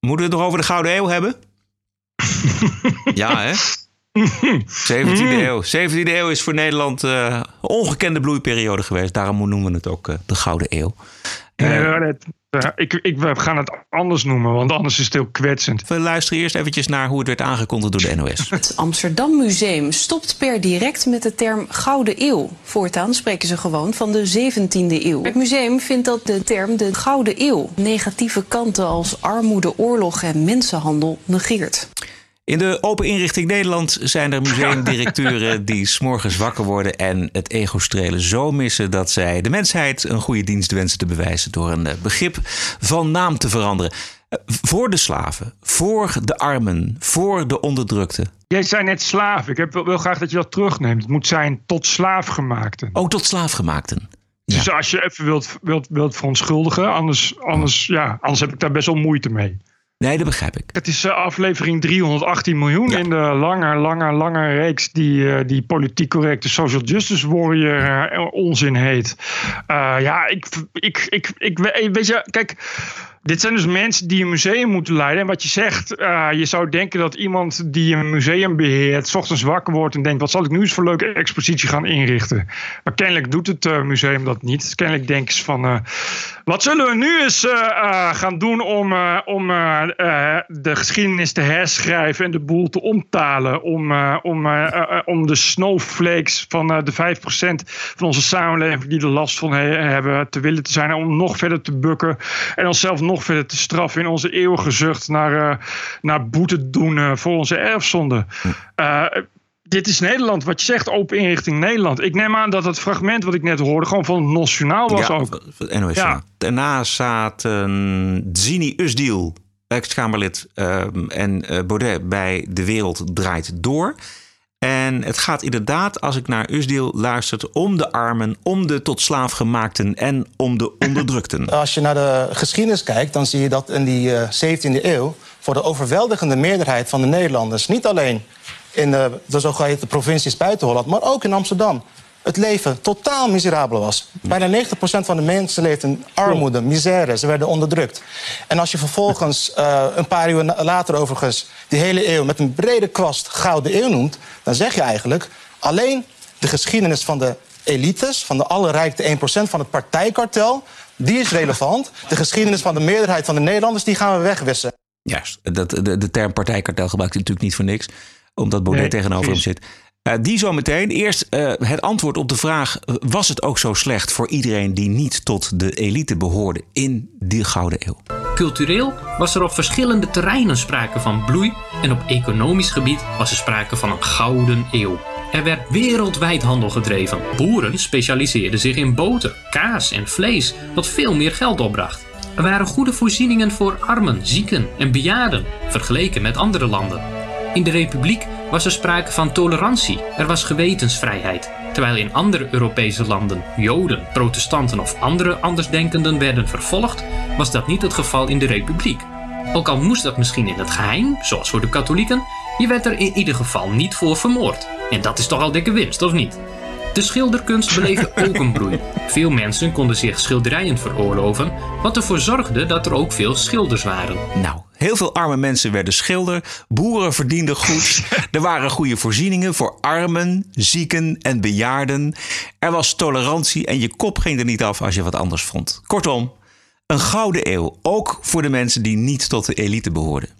[SPEAKER 1] Moeten we het nog over de Gouden Eeuw hebben? ja, hè? 17e eeuw. 17e eeuw is voor Nederland uh, een ongekende bloeiperiode geweest. Daarom noemen we het ook uh, de Gouden Eeuw.
[SPEAKER 8] Uh, ik, ik, we gaan het anders noemen, want anders is het heel kwetsend.
[SPEAKER 1] We luisteren eerst eventjes naar hoe het werd aangekondigd door de NOS.
[SPEAKER 13] Het Amsterdam Museum stopt per direct met de term Gouden Eeuw. Voortaan spreken ze gewoon van de 17e eeuw. Het museum vindt dat de term de Gouden Eeuw negatieve kanten als armoede, oorlog en mensenhandel negeert.
[SPEAKER 1] In de Open Inrichting Nederland zijn er museumdirecteuren die s'morgens wakker worden en het ego-strelen zo missen dat zij de mensheid een goede dienst wensen te bewijzen door een begrip van naam te veranderen. Voor de slaven, voor de armen, voor de onderdrukte.
[SPEAKER 8] Jij zei net slaaf. Ik heb, wil graag dat je dat terugneemt. Het moet zijn tot slaafgemaakten.
[SPEAKER 1] Ook tot slaafgemaakten.
[SPEAKER 8] Dus als je even wilt, wilt, wilt verontschuldigen, anders, anders, ja, anders heb ik daar best wel moeite mee.
[SPEAKER 1] Nee, dat begrijp ik.
[SPEAKER 8] Het is aflevering 318 miljoen in de lange, lange, lange reeks die, die politiek correcte social justice warrior uh, onzin heet. Uh, ja, ik, ik, ik, ik, weet je, kijk. Dit zijn dus mensen die een museum moeten leiden. En wat je zegt, uh, je zou denken dat iemand die een museum beheert, s ochtends wakker wordt en denkt: wat zal ik nu eens voor leuke expositie gaan inrichten? Maar kennelijk doet het uh, museum dat niet. Kennelijk denken ze van: uh, wat zullen we nu eens gaan doen om, om de geschiedenis te herschrijven en de boel te omtalen? Om, om, om de snowflakes van de 5% van onze samenleving die er last van he hebben te willen te zijn, om nog verder te bukken en onszelf nog verder te straffen in onze eeuwige zucht naar, uh, naar boete doen uh, voor onze erfzonde. Uh, dit is Nederland, wat je zegt, open inrichting Nederland. Ik neem aan dat het fragment wat ik net hoorde gewoon van het Nationaal was
[SPEAKER 1] ja,
[SPEAKER 8] ook.
[SPEAKER 1] NOS, ja. Daarna zaten Zini Usdiel, ex-Kamerlid, en Baudet bij De Wereld Draait Door. En het gaat inderdaad, als ik naar Usdeel luistert, om de armen, om de tot slaaf gemaakten en om de onderdrukten.
[SPEAKER 14] Als je naar de geschiedenis kijkt, dan zie je dat in die uh, 17e eeuw voor de overweldigende meerderheid van de Nederlanders, niet alleen in de, de zogeheten provincies buiten Holland, maar ook in Amsterdam, het leven totaal miserabel was. Bijna 90% van de mensen leefden in armoede, misère. Ze werden onderdrukt. En als je vervolgens uh, een paar uur later overigens... die hele eeuw met een brede kwast Gouden Eeuw noemt... dan zeg je eigenlijk alleen de geschiedenis van de elites... van de allerrijkste 1% van het partijkartel... die is relevant. De geschiedenis van de meerderheid van de Nederlanders... die gaan we wegwissen.
[SPEAKER 1] Juist. Dat, de, de term partijkartel gebruikt hij natuurlijk niet voor niks. Omdat Baudet nee, tegenover precies. hem zit. Uh, die zometeen. Eerst uh, het antwoord op de vraag: was het ook zo slecht voor iedereen die niet tot de elite behoorde in die Gouden Eeuw?
[SPEAKER 15] Cultureel was er op verschillende terreinen sprake van bloei en op economisch gebied was er sprake van een gouden eeuw. Er werd wereldwijd handel gedreven. Boeren specialiseerden zich in boter, kaas en vlees, wat veel meer geld opbracht. Er waren goede voorzieningen voor armen, zieken en bejaarden, vergeleken met andere landen. In de Republiek was er sprake van tolerantie, er was gewetensvrijheid. Terwijl in andere Europese landen Joden, protestanten of andere andersdenkenden werden vervolgd, was dat niet het geval in de Republiek. Ook al moest dat misschien in het geheim, zoals voor de katholieken, je werd er in ieder geval niet voor vermoord. En dat is toch al dikke winst, of niet? De schilderkunst beleefde ook een bloei. Veel mensen konden zich schilderijen veroorloven, wat ervoor zorgde dat er ook veel schilders waren.
[SPEAKER 1] Nou, heel veel arme mensen werden schilder, boeren verdienden goed, er waren goede voorzieningen voor armen, zieken en bejaarden. Er was tolerantie en je kop ging er niet af als je wat anders vond. Kortom, een gouden eeuw, ook voor de mensen die niet tot de elite behoorden.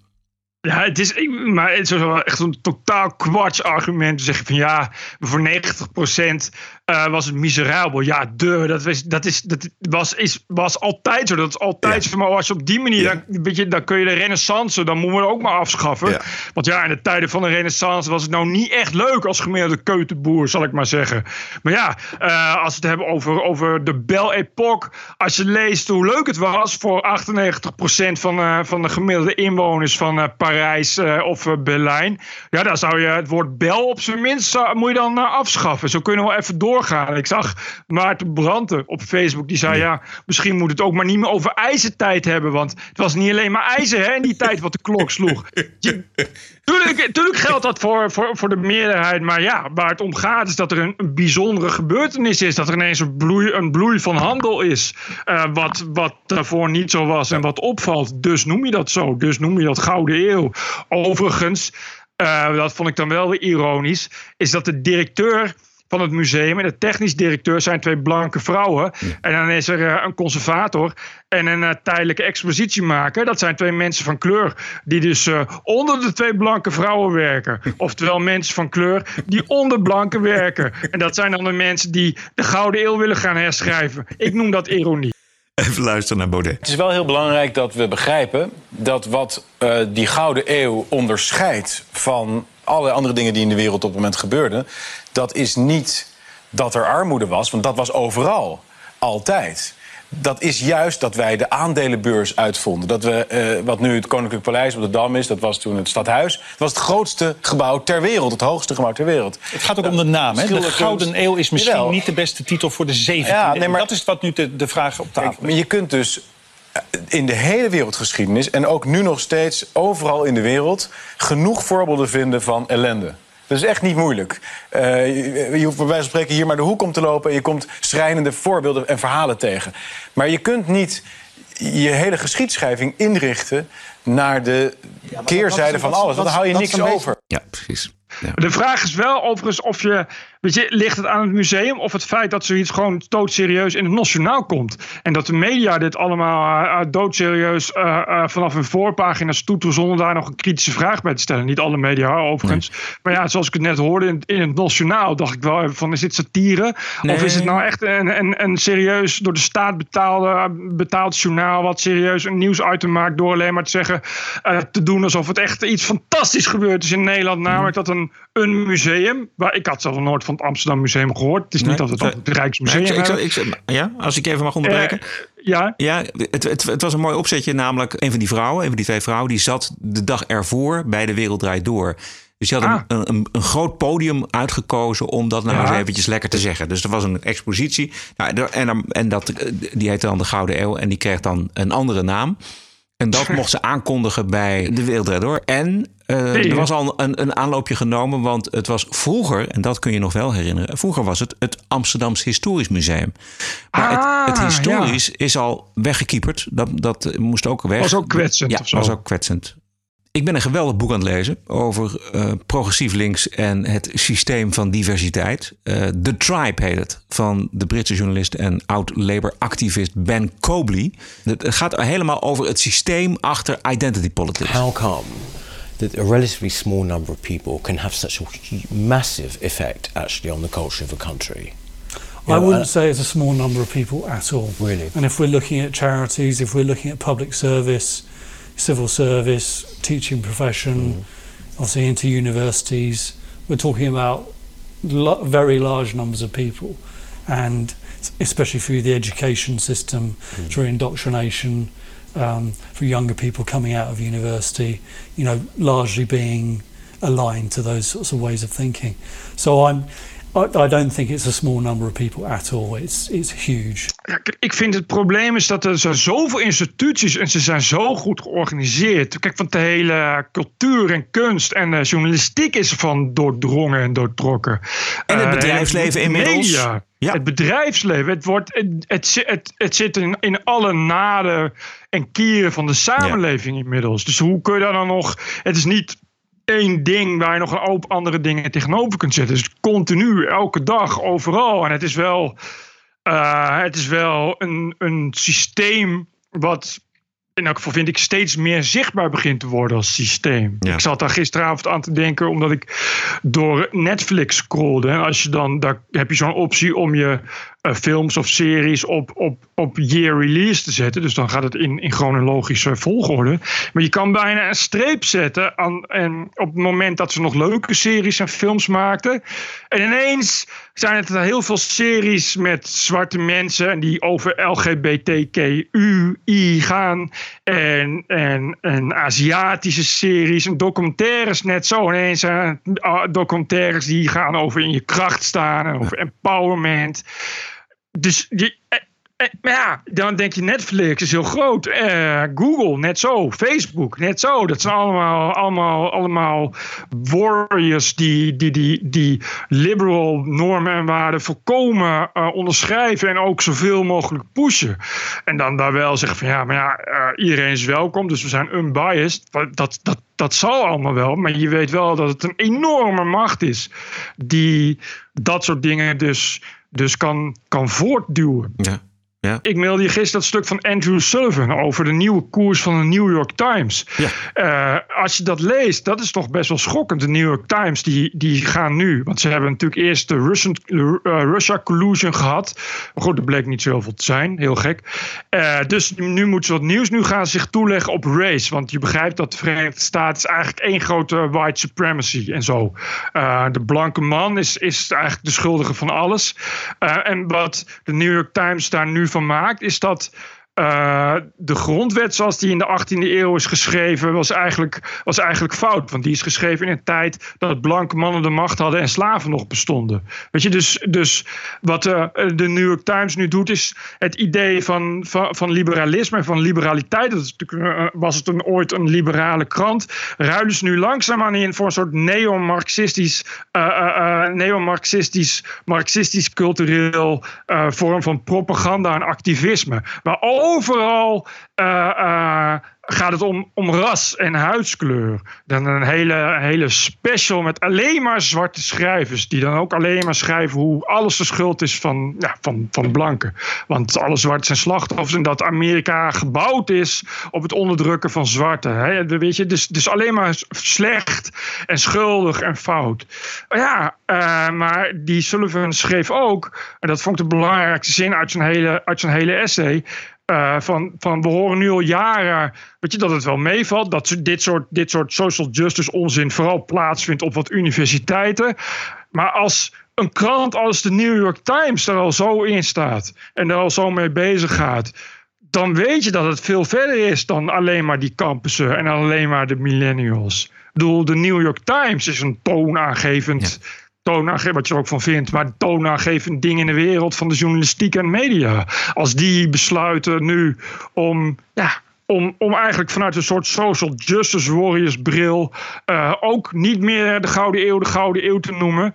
[SPEAKER 8] Ja, het is, maar het is wel echt een totaal kwarts argument. Zeggen van ja, voor 90% eh, was het miserabel. Ja, de, dat, was, dat, is, dat was, is, was altijd zo. Dat is altijd zo. Maar als je op die manier, dan, weet je, dan kun je de renaissance, dan moeten we ook maar afschaffen. Want ja, in de tijden van de renaissance was het nou niet echt leuk als gemiddelde keutenboer, zal ik maar zeggen. Maar ja, eh, als we het hebben over, over de Belle Époque, als je leest hoe leuk het was voor 98% van, uh, van de gemiddelde inwoners van Parijs of Berlijn. Ja, daar zou je het woord bel op zijn minst moet je dan afschaffen. Zo kunnen we even doorgaan. Ik zag Maarten Branten op Facebook, die zei ja, misschien moet het ook maar niet meer over ijzertijd hebben. Want het was niet alleen maar ijzer hè, in die tijd wat de klok sloeg. tuurlijk, tuurlijk geldt dat voor, voor, voor de meerderheid. Maar ja, waar het om gaat is dat er een, een bijzondere gebeurtenis is. Dat er ineens een bloei, een bloei van handel is. Uh, wat, wat daarvoor niet zo was en wat opvalt. Dus noem je dat zo. Dus noem je dat Gouden Eeuw. Overigens, uh, dat vond ik dan wel weer ironisch. Is dat de directeur van het museum. En de technisch directeur zijn twee blanke vrouwen. En dan is er uh, een conservator en een uh, tijdelijke expositiemaker. Dat zijn twee mensen van kleur. Die dus uh, onder de twee blanke vrouwen werken. Oftewel mensen van kleur die onder blanken werken. En dat zijn dan de mensen die de Gouden Eeuw willen gaan herschrijven. Ik noem dat ironie.
[SPEAKER 1] Even luisteren naar Baudet.
[SPEAKER 10] Het is wel heel belangrijk dat we begrijpen dat wat uh, die Gouden Eeuw onderscheidt van alle andere dingen die in de wereld op het moment gebeurden, dat is niet dat er armoede was, want dat was overal, altijd. Dat is juist dat wij de aandelenbeurs uitvonden. Dat we, uh, wat nu het Koninklijk Paleis op de Dam is, dat was toen het stadhuis. Het was het grootste gebouw ter wereld, het hoogste gebouw ter wereld.
[SPEAKER 12] Het gaat ook om de naam. Hè? De Gouden Eeuw is misschien
[SPEAKER 10] Jawel.
[SPEAKER 12] niet de beste titel voor de 17e.
[SPEAKER 10] Ja, nee, maar-
[SPEAKER 12] Dat is wat nu de, de vraag op tafel
[SPEAKER 10] Kijk, maar je kunt dus eh, in de hele wereldgeschiedenis en ook nu nog steeds overal in de wereld genoeg voorbeelden vinden van ellende. Dat is echt niet moeilijk. Eh, je, hoeft bij wijze van spreken hier maar de hoek om te lopen en je komt schrijnende voorbeelden en verhalen tegen. Maar je kunt niet je hele geschiedschrijving inrichten naar de keerzijde van alles. Want dan hou je niks over.
[SPEAKER 1] Ja, precies.
[SPEAKER 8] De vraag is wel overigens of je, ligt het aan het museum of het feit dat zoiets gewoon doodserieus in het nationaal komt. En dat de media dit allemaal uh, doodserieus uh, uh, vanaf hun voorpagina's toeteren zonder daar nog een kritische vraag bij te stellen. Niet alle media overigens. Maar ja, zoals ik het net hoorde in, in het nationaal, dacht ik wel even van is dit satire?
[SPEAKER 1] Nee.
[SPEAKER 8] Of is het nou echt een, een, een serieus door de staat betaalde, betaald journaal wat serieus een nieuwsitem maakt door alleen maar te zeggen, te doen alsof het echt iets fantastisch gebeurd is in Nederland. Namelijk dat een een museum. Waar, ik had zelfs nog nooit van het Amsterdam Museum gehoord. Het is niet dat het het Rijksmuseum
[SPEAKER 1] Ik- ik-
[SPEAKER 8] hebben.
[SPEAKER 1] ik- ik- ja, als ik even mag onderbreken.
[SPEAKER 8] Eh, ja.
[SPEAKER 1] Ja, het, het, het was een mooi opzetje. Namelijk, een van die vrouwen, een van die twee vrouwen, die zat de dag ervoor bij de Wereld Draait Door. Dus die had
[SPEAKER 8] Ah.
[SPEAKER 1] een, een, een groot podium uitgekozen om dat nou
[SPEAKER 8] Ja.
[SPEAKER 1] eens eventjes lekker te zeggen. Dus er was een expositie. Nou, en, en, dat, die heette dan de Gouden Eeuw en die kreeg dan een andere naam. En dat mocht ze aankondigen bij de Wereld Door. En eh,
[SPEAKER 8] Nee,
[SPEAKER 1] er was al een, een aanloopje genomen, want het was vroeger, en dat kun je nog wel herinneren, vroeger was het het Amsterdams Historisch Museum. Maar
[SPEAKER 8] Ah,
[SPEAKER 1] het, het historisch is al weggekieperd. Dat, dat moest ook weg.
[SPEAKER 8] Was ook kwetsend
[SPEAKER 1] Ja,
[SPEAKER 8] of zo.
[SPEAKER 1] was ook kwetsend. Ik ben een geweldig boek aan het lezen over eh, progressief links en het systeem van diversiteit. Eh, The Tribe heet het, van de Britse journalist en oud-Labour-activist Ben Cobley. Het het gaat helemaal over het systeem achter identity politics.
[SPEAKER 16] How come that a relatively small number of people can have such a massive effect actually on the culture of a country?
[SPEAKER 17] I
[SPEAKER 16] You know,
[SPEAKER 17] wouldn't
[SPEAKER 16] uh,
[SPEAKER 17] say it's a small number of people at all.
[SPEAKER 16] Really?
[SPEAKER 17] And if we're looking at charities, if we're looking at public service, civil service, teaching profession,
[SPEAKER 16] Mm.
[SPEAKER 17] obviously into universities, we're talking about lo- very large numbers of people. And especially through the education system,
[SPEAKER 16] Mm.
[SPEAKER 17] through indoctrination, um, for younger people coming out of university, you know, largely being aligned to those sorts of ways of thinking. So I'm, I, I don't think it's a small number of people at all. It's it's huge.
[SPEAKER 8] Ja, ik vind het probleem is dat er zijn zoveel instituties en ze zijn zo goed georganiseerd. Kijk, van de hele cultuur en kunst en eh, journalistiek is ervan doordrongen en doortrokken.
[SPEAKER 1] En het
[SPEAKER 8] Eh,
[SPEAKER 1] bedrijfsleven
[SPEAKER 8] de
[SPEAKER 1] inmiddels.
[SPEAKER 8] Media, Het bedrijfsleven, het, wordt, het, het, het zit in, in alle naden en kieren van de samenleving inmiddels. Dus hoe kun je daar dan nog... Het is niet één ding waar je nog een hoop andere dingen tegenover kunt zetten. Dus continu, elke dag, overal. En het is wel, eh, het is wel een, een systeem wat in elk geval vind ik, steeds meer zichtbaar begint te worden als systeem. Ik zat daar gisteravond aan te denken, omdat ik door Netflix scrollde. En als je dan, daar heb je zo'n optie om je films of series op, op, op year release te zetten. Dus dan gaat het in, in chronologische volgorde. Maar je kan bijna een streep zetten aan, en op het moment dat ze nog leuke series en films maakten. En ineens zijn het heel veel series met zwarte mensen en die over LGBTQI gaan. En, en, en Aziatische series en documentaires net zo. Ineens zijn het, ah, documentaires die gaan over in je kracht staan en over empowerment. Dus je, eh, eh, maar ja, dan denk je Netflix is heel groot. Eh, Google, net zo. Facebook, net zo. Dat zijn allemaal, allemaal, allemaal warriors die, die, die, die liberal normen en waarden volkomen eh, onderschrijven en ook zoveel mogelijk pushen. En dan daar wel zeggen van ja, maar ja, eh, iedereen is welkom, dus we zijn unbiased. Dat, dat, dat zal allemaal wel, maar je weet wel dat het een enorme macht is die dat soort dingen dus, dus kan, kan voortduwen.
[SPEAKER 1] Ja. Ja.
[SPEAKER 8] Ik mailde je gisteren dat stuk van Andrew Sullivan over de nieuwe koers van de New York Times. Eh, als je dat leest, dat is toch best wel schokkend. De New York Times, die, die gaan nu. Want ze hebben natuurlijk eerst de Russian, uh, Russia collusion gehad. Maar goed, dat bleek niet zoveel te zijn. Heel gek. Eh, dus nu moeten ze wat nieuws. Nu gaan ze zich toeleggen op race. Want je begrijpt dat de Verenigde Staten is eigenlijk één grote white supremacy en zo. De blanke man is, is eigenlijk de schuldige van alles. En wat de New York Times daar nu van maakt, is dat uh, de grondwet zoals die in de 18e eeuw is geschreven, was eigenlijk, was eigenlijk fout. Want die is geschreven in een tijd dat blanke mannen de macht hadden en slaven nog bestonden. Weet je, dus, dus wat uh, de New York Times nu doet, is het idee van, van, liberalisme en van liberaliteit. Dat uh, was het een, ooit een liberale krant. Ruilen ze nu langzaamaan in voor een soort neo-marxistisch, neo-marxistisch, marxistisch cultureel vorm van propaganda en activisme. Waar overal uh, uh, gaat het om, om ras en huidskleur. Dan een hele, hele special met alleen maar zwarte schrijvers. Die dan ook alleen maar schrijven hoe alles de schuld is van, ja, van, van blanken. Want alle zwarte zijn slachtoffers. En dat Amerika gebouwd is op het onderdrukken van zwarte. Hè? Weet je? Dus, dus alleen maar slecht en schuldig en fout. Ja, uh, maar die Sullivan schreef ook. En dat vond ik de belangrijkste zin uit zijn hele, uit zijn hele essay. Uh, van, van we horen nu al jaren weet je, dat het wel meevalt. Dat dit soort, dit soort social justice onzin vooral plaatsvindt op wat universiteiten. Maar als een krant als de New York Times er al zo in staat en er al zo mee bezig gaat. Dan weet je dat het veel verder is dan alleen maar die campussen en alleen maar de millennials. Ik bedoel, de New York Times is een toonaangevend ja toonaangevend, wat je er ook van vindt, maar toonaangevend ding in de wereld van de journalistiek en media. Als die besluiten nu om, ja, om, om eigenlijk vanuit een soort social justice warriors bril uh, ook niet meer de Gouden Eeuw de Gouden Eeuw te noemen.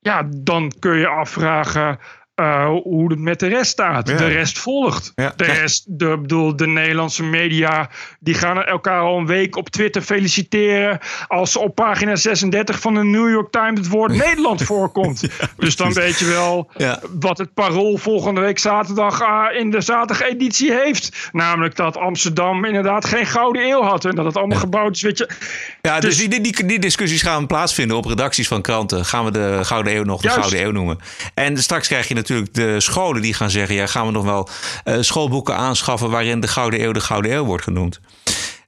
[SPEAKER 8] Ja, dan kun je afvragen. Uh, hoe het met de rest staat. Ja. De rest volgt. Ja. De rest, de, bedoel, de Nederlandse media, die gaan elkaar al een week op Twitter feliciteren. als op pagina 36 van de New York Times het woord Nederland voorkomt. Ja, dus dan weet je wel wat het parool volgende week zaterdag uh, in de zaterdageditie heeft. Namelijk dat Amsterdam inderdaad geen gouden eeuw had en dat het allemaal gebouwd is. Weet je.
[SPEAKER 1] Ja, dus, dus die, die, die, discussies gaan plaatsvinden op redacties van kranten. Gaan we de gouden eeuw nog de Juist. gouden eeuw noemen? En straks krijg je natuurlijk natuurlijk de scholen die gaan zeggen: ja, gaan we nog wel uh, schoolboeken aanschaffen waarin de Gouden Eeuw de Gouden Eeuw wordt genoemd.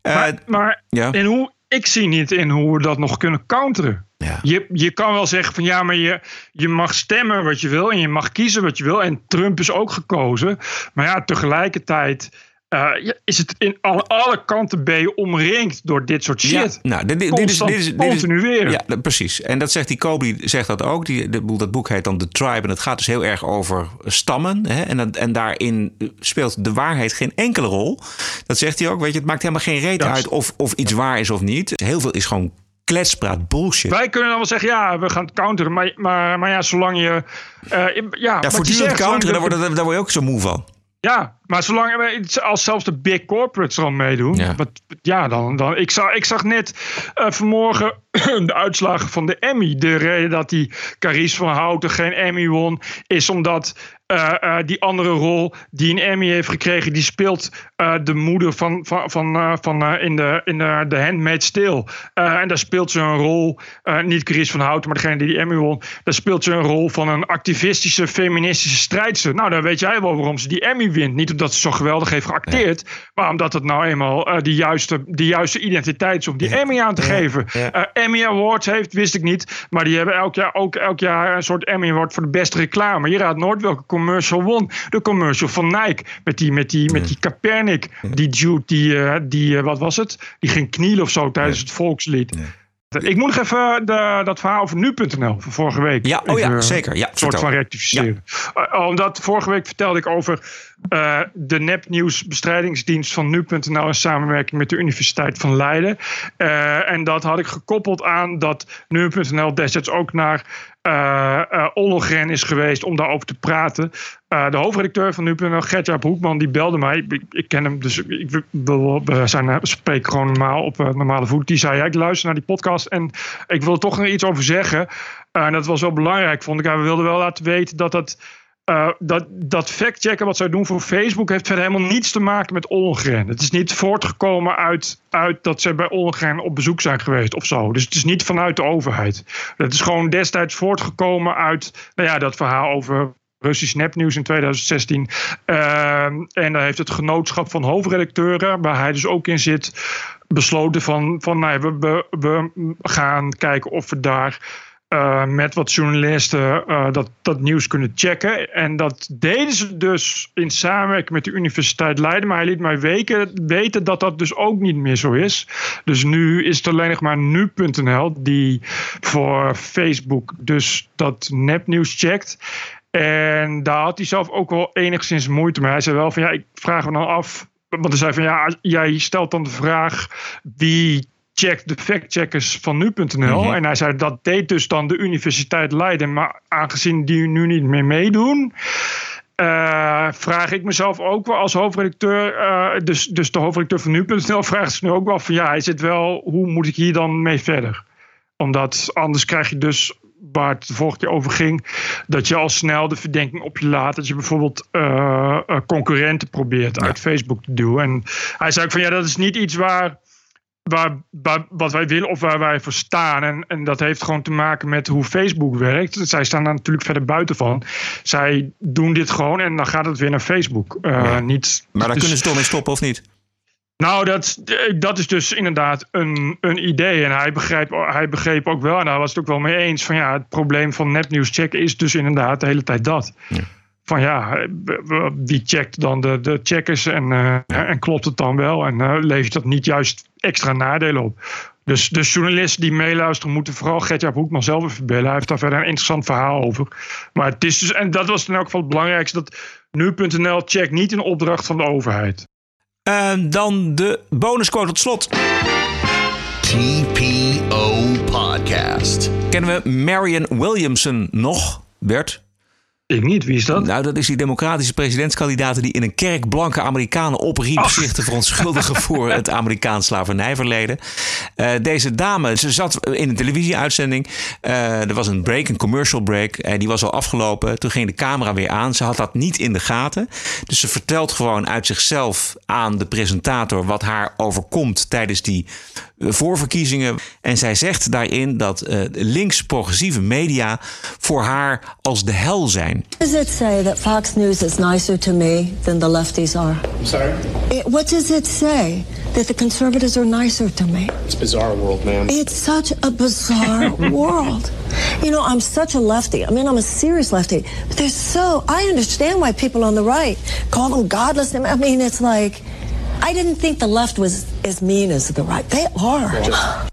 [SPEAKER 8] Uh, maar maar
[SPEAKER 1] ja.
[SPEAKER 8] in hoe, ik zie niet in hoe we dat nog kunnen counteren.
[SPEAKER 1] Ja.
[SPEAKER 8] Je, je kan wel zeggen van ja, maar je, je mag stemmen wat je wil en je mag kiezen wat je wil. En Trump is ook gekozen. Maar ja, tegelijkertijd uh, is het in alle, alle kanten ben je omringd door dit soort shit.
[SPEAKER 1] Ja, nou, dit, dit, dit is, dit is. Ja, precies. En dat zegt die Kobe, zegt dat ook. Die, de, dat boek heet dan The Tribe. En het gaat dus heel erg over stammen. Hè? En, en daarin speelt de waarheid geen enkele rol. Dat zegt hij ook. Weet je, het maakt helemaal geen
[SPEAKER 8] Ja.
[SPEAKER 1] uit of, of iets waar is of niet. Heel veel is gewoon kletspraat, bullshit.
[SPEAKER 8] Wij kunnen dan wel zeggen, ja, we gaan het counteren. Maar, maar, maar ja, zolang je... Uh, ja,
[SPEAKER 1] ja, voortdurend counteren, daar
[SPEAKER 8] zolang
[SPEAKER 1] word, daar word je ook zo moe van.
[SPEAKER 8] Ja, maar zolang we- als zelfs de big corporates er al meedoen.
[SPEAKER 1] Ja.
[SPEAKER 8] Wat, ja, dan, dan, ik, zag, ik zag net eh, vanmorgen de uitslagen van de Emmy. De reden dat die Carice van Houten geen Emmy won, is omdat eh, eh, die andere rol die een Emmy heeft gekregen, die speelt eh, de moeder van, van, van, van in, de, in de, de Handmaid's Tale. Eh, en daar speelt ze een rol, niet Chris van Houten, maar degene die die Emmy won. Daar speelt ze een rol van een activistische, feministische strijdster. Nou, dan weet jij wel waarom ze die Emmy wint. Niet omdat ze zo geweldig heeft geacteerd, maar omdat het nou eenmaal de, juiste, de juiste identiteit is om die Emmy aan te geven. Emmy Awards heeft, wist ik niet, maar die hebben elk jaar ook elk jaar een soort Emmy Award voor de beste reclame. Je raadt nooit welke commercial won. De commercial van Nike met die, met die, met die Kaepernick. Die dude, die, eh, die eh, wat was het? Die ging knielen of zo tijdens het volkslied. Ik moet nog even de, dat verhaal over nu.nl van vorige week.
[SPEAKER 1] Ja, oh ja,
[SPEAKER 8] even,
[SPEAKER 1] zeker. Ja,
[SPEAKER 8] een soort
[SPEAKER 1] vertel.
[SPEAKER 8] van rectificeren. Eh, omdat vorige week vertelde ik over eh, de nepnieuwsbestrijdingsdienst van nu.nl in samenwerking met de Universiteit van Leiden. Eh, en dat had ik gekoppeld aan dat nu.nl destijds ook naar eh eh, Ollogren is geweest om daarover te praten. De hoofdredacteur van nu.nl, Gertjaap Hoekman, die belde mij. Ik, ken hem, dus ik we zijn, spreken gewoon normaal op eh, normale voet. Die zei, ik luister naar die podcast en ik wil er toch nog iets over zeggen. En dat was wel belangrijk, vond ik. We wilden wel laten weten dat dat... eh, dat, dat factchecken wat zij doen voor Facebook heeft verder helemaal niets te maken met Ollongren. Het is niet voortgekomen uit, uit dat ze bij Ollongren op bezoek zijn geweest of zo. Dus het is niet vanuit de overheid. Het is gewoon destijds voortgekomen uit nou ja, dat verhaal over Russisch nepnieuws in 2016. Ehm, en daar heeft het genootschap van hoofdredacteuren, waar hij dus ook in zit, besloten van, van nou we, we gaan kijken of we daar eh, met wat journalisten eh, dat, dat nieuws kunnen checken. En dat deden ze dus in samenwerking met de Universiteit Leiden. Maar hij liet mij weken, weten dat dat dus ook niet meer zo is. Dus nu is het alleen nog maar nu.nl die voor Facebook dus dat nepnieuws checkt. En daar had hij zelf ook wel enigszins moeite mee. Hij zei wel van ja, ik vraag me dan af. Want hij zei van ja, jij stelt dan de vraag wie checkt de factcheckers van nu.nl.
[SPEAKER 1] Mhm.
[SPEAKER 8] En hij zei dat deed dus dan de Universiteit Leiden. Maar aangezien die nu niet meer meedoen. eh, vraag ik mezelf ook wel als hoofdredacteur, eh, dus, dus de hoofdredacteur van nu.nl, vraagt zich nu ook wel van ja, is het wel, hoe moet ik hier dan mee verder? Omdat anders krijg je dus, waar het de vorige keer over ging, dat je al snel de verdenking op je laat dat je bijvoorbeeld eh, concurrenten probeert uit Facebook te duwen. En hij zei ook van ja, dat is niet iets waar waar, waar- wat wij willen of waar wij voor staan. En, en dat heeft gewoon te maken met hoe Facebook werkt. Zij staan daar natuurlijk verder buiten van. Zij doen dit gewoon en dan gaat het weer naar Facebook. Eh, niet,
[SPEAKER 1] Maar daar
[SPEAKER 8] dus-
[SPEAKER 1] kunnen ze toch mee stoppen of niet?
[SPEAKER 8] nou, dat, dat is dus inderdaad een, een idee. En hij begreep, hij begreep ook wel, en daar was het ook wel mee eens, van ja, het probleem van nepnieuws checken is dus inderdaad de hele tijd dat. Van ja, wie checkt dan de, de checkers en, eh, en klopt het dan wel? En eh, levert dat niet juist extra nadelen op? Dus de journalisten die meeluisteren moeten vooral Gertjaap Hoekman zelf even bellen. Hij heeft daar verder een interessant verhaal over. Maar het is dus, en dat was in elk geval het belangrijkste, dat nu.nl checkt niet in opdracht van de overheid.
[SPEAKER 1] Eh, dan de bonusquote tot slot.
[SPEAKER 4] TPO Podcast.
[SPEAKER 1] Kennen we Marion Williamson nog, Bert?
[SPEAKER 8] Ik niet, wie is dat?
[SPEAKER 1] Nou, dat is die democratische presidentskandidaat die in een kerk blanke Amerikanen opriep zich te verontschuldigen voor het Amerikaans slavernijverleden. Eh, deze dame, ze zat in een televisieuitzending. Eh, er was een break, een commercial break. En die was al afgelopen. Toen ging de camera weer aan. Ze had dat niet in de gaten. Dus ze vertelt gewoon uit zichzelf aan de presentator wat haar overkomt tijdens die eh, voorverkiezingen. En zij zegt daarin dat links-progressieve media voor haar als de hel zijn.
[SPEAKER 5] Does it say that Fox News is nicer to me than the lefties are?
[SPEAKER 18] I'm sorry?
[SPEAKER 5] It, what does it say? That the conservatives are nicer to me?
[SPEAKER 18] It's a bizarre world, man.
[SPEAKER 5] It's such a bizarre world. You know, I'm such a lefty. I mean, I'm a serious lefty. But there's so, I understand why people on the right call them godless. I mean, it's like, I didn't think the left was as mean as the right. They are.
[SPEAKER 8] Ja.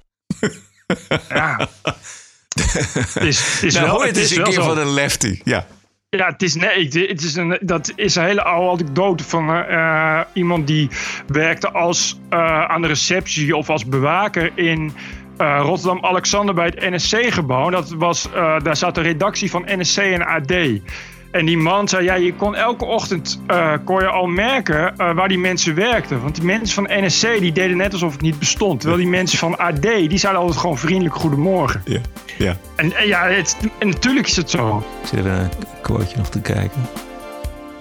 [SPEAKER 8] het is, het is
[SPEAKER 1] nou,
[SPEAKER 8] wel,
[SPEAKER 1] hoor het
[SPEAKER 8] het
[SPEAKER 1] eens
[SPEAKER 8] is
[SPEAKER 1] een keer van een lefty. Ja.
[SPEAKER 8] Ja, het is, nee, het is een, dat is een hele oude anekdote van eh, iemand die werkte als, eh, aan de receptie of als bewaker in eh, Rotterdam-Alexander bij het NSC-gebouw. Dat was, daar zat de redactie van NSC en AD. En die man zei, ja, je kon elke ochtend eh, kon je al merken eh, waar die mensen werkten. Want die mensen van NSC die deden net alsof het niet bestond. Terwijl die mensen van AD, die zeiden altijd gewoon vriendelijk goedemorgen.
[SPEAKER 1] Ja. ja.
[SPEAKER 8] En, en ja, het, en natuurlijk is het zo.
[SPEAKER 1] Ik zit even een quoteje nog te kijken.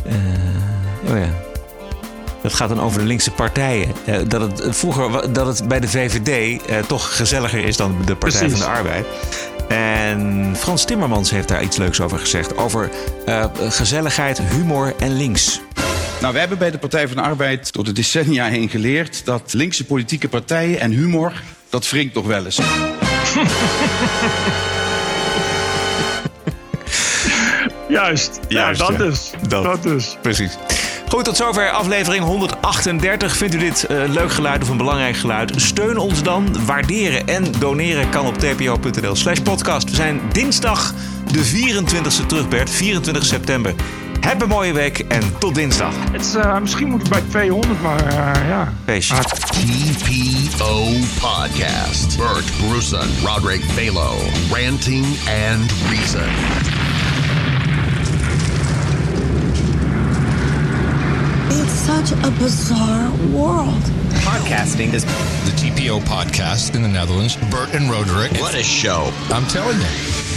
[SPEAKER 1] Eh, oh ja. Dat gaat dan over de linkse partijen. Eh, dat het vroeger dat het bij de VVD eh, toch gezelliger is dan de Partij
[SPEAKER 8] Precies.
[SPEAKER 1] van de Arbeid. En Frans Timmermans heeft daar iets leuks over gezegd. Over eh, gezelligheid, humor en links.
[SPEAKER 18] Nou, we hebben bij de Partij van de Arbeid door de decennia heen geleerd dat linkse politieke partijen en humor, dat wringt nog wel eens.
[SPEAKER 8] Juist. Ja,
[SPEAKER 1] Juist,
[SPEAKER 8] dat
[SPEAKER 1] ja.
[SPEAKER 8] dus. Dat, dus.
[SPEAKER 1] Precies. Goed, tot zover aflevering 138. Vindt u dit eh, leuk geluid of een belangrijk geluid? Steun ons dan. Waarderen en doneren kan op tpo.nl slash podcast. We zijn dinsdag de 24e terug, Bert. 24 september. Heb een mooie week en tot dinsdag.
[SPEAKER 8] Het is, eh, misschien moet het bij 200, maar eh, ja.
[SPEAKER 1] Feestje.
[SPEAKER 4] TPO Podcast. Bert Bruson, Roderick Balo, ranting and reason.
[SPEAKER 5] Such a bizarre world.
[SPEAKER 19] Podcasting is
[SPEAKER 20] the TPO podcast in the Netherlands. Bert and Roderick.
[SPEAKER 4] What a show.
[SPEAKER 20] I'm telling you.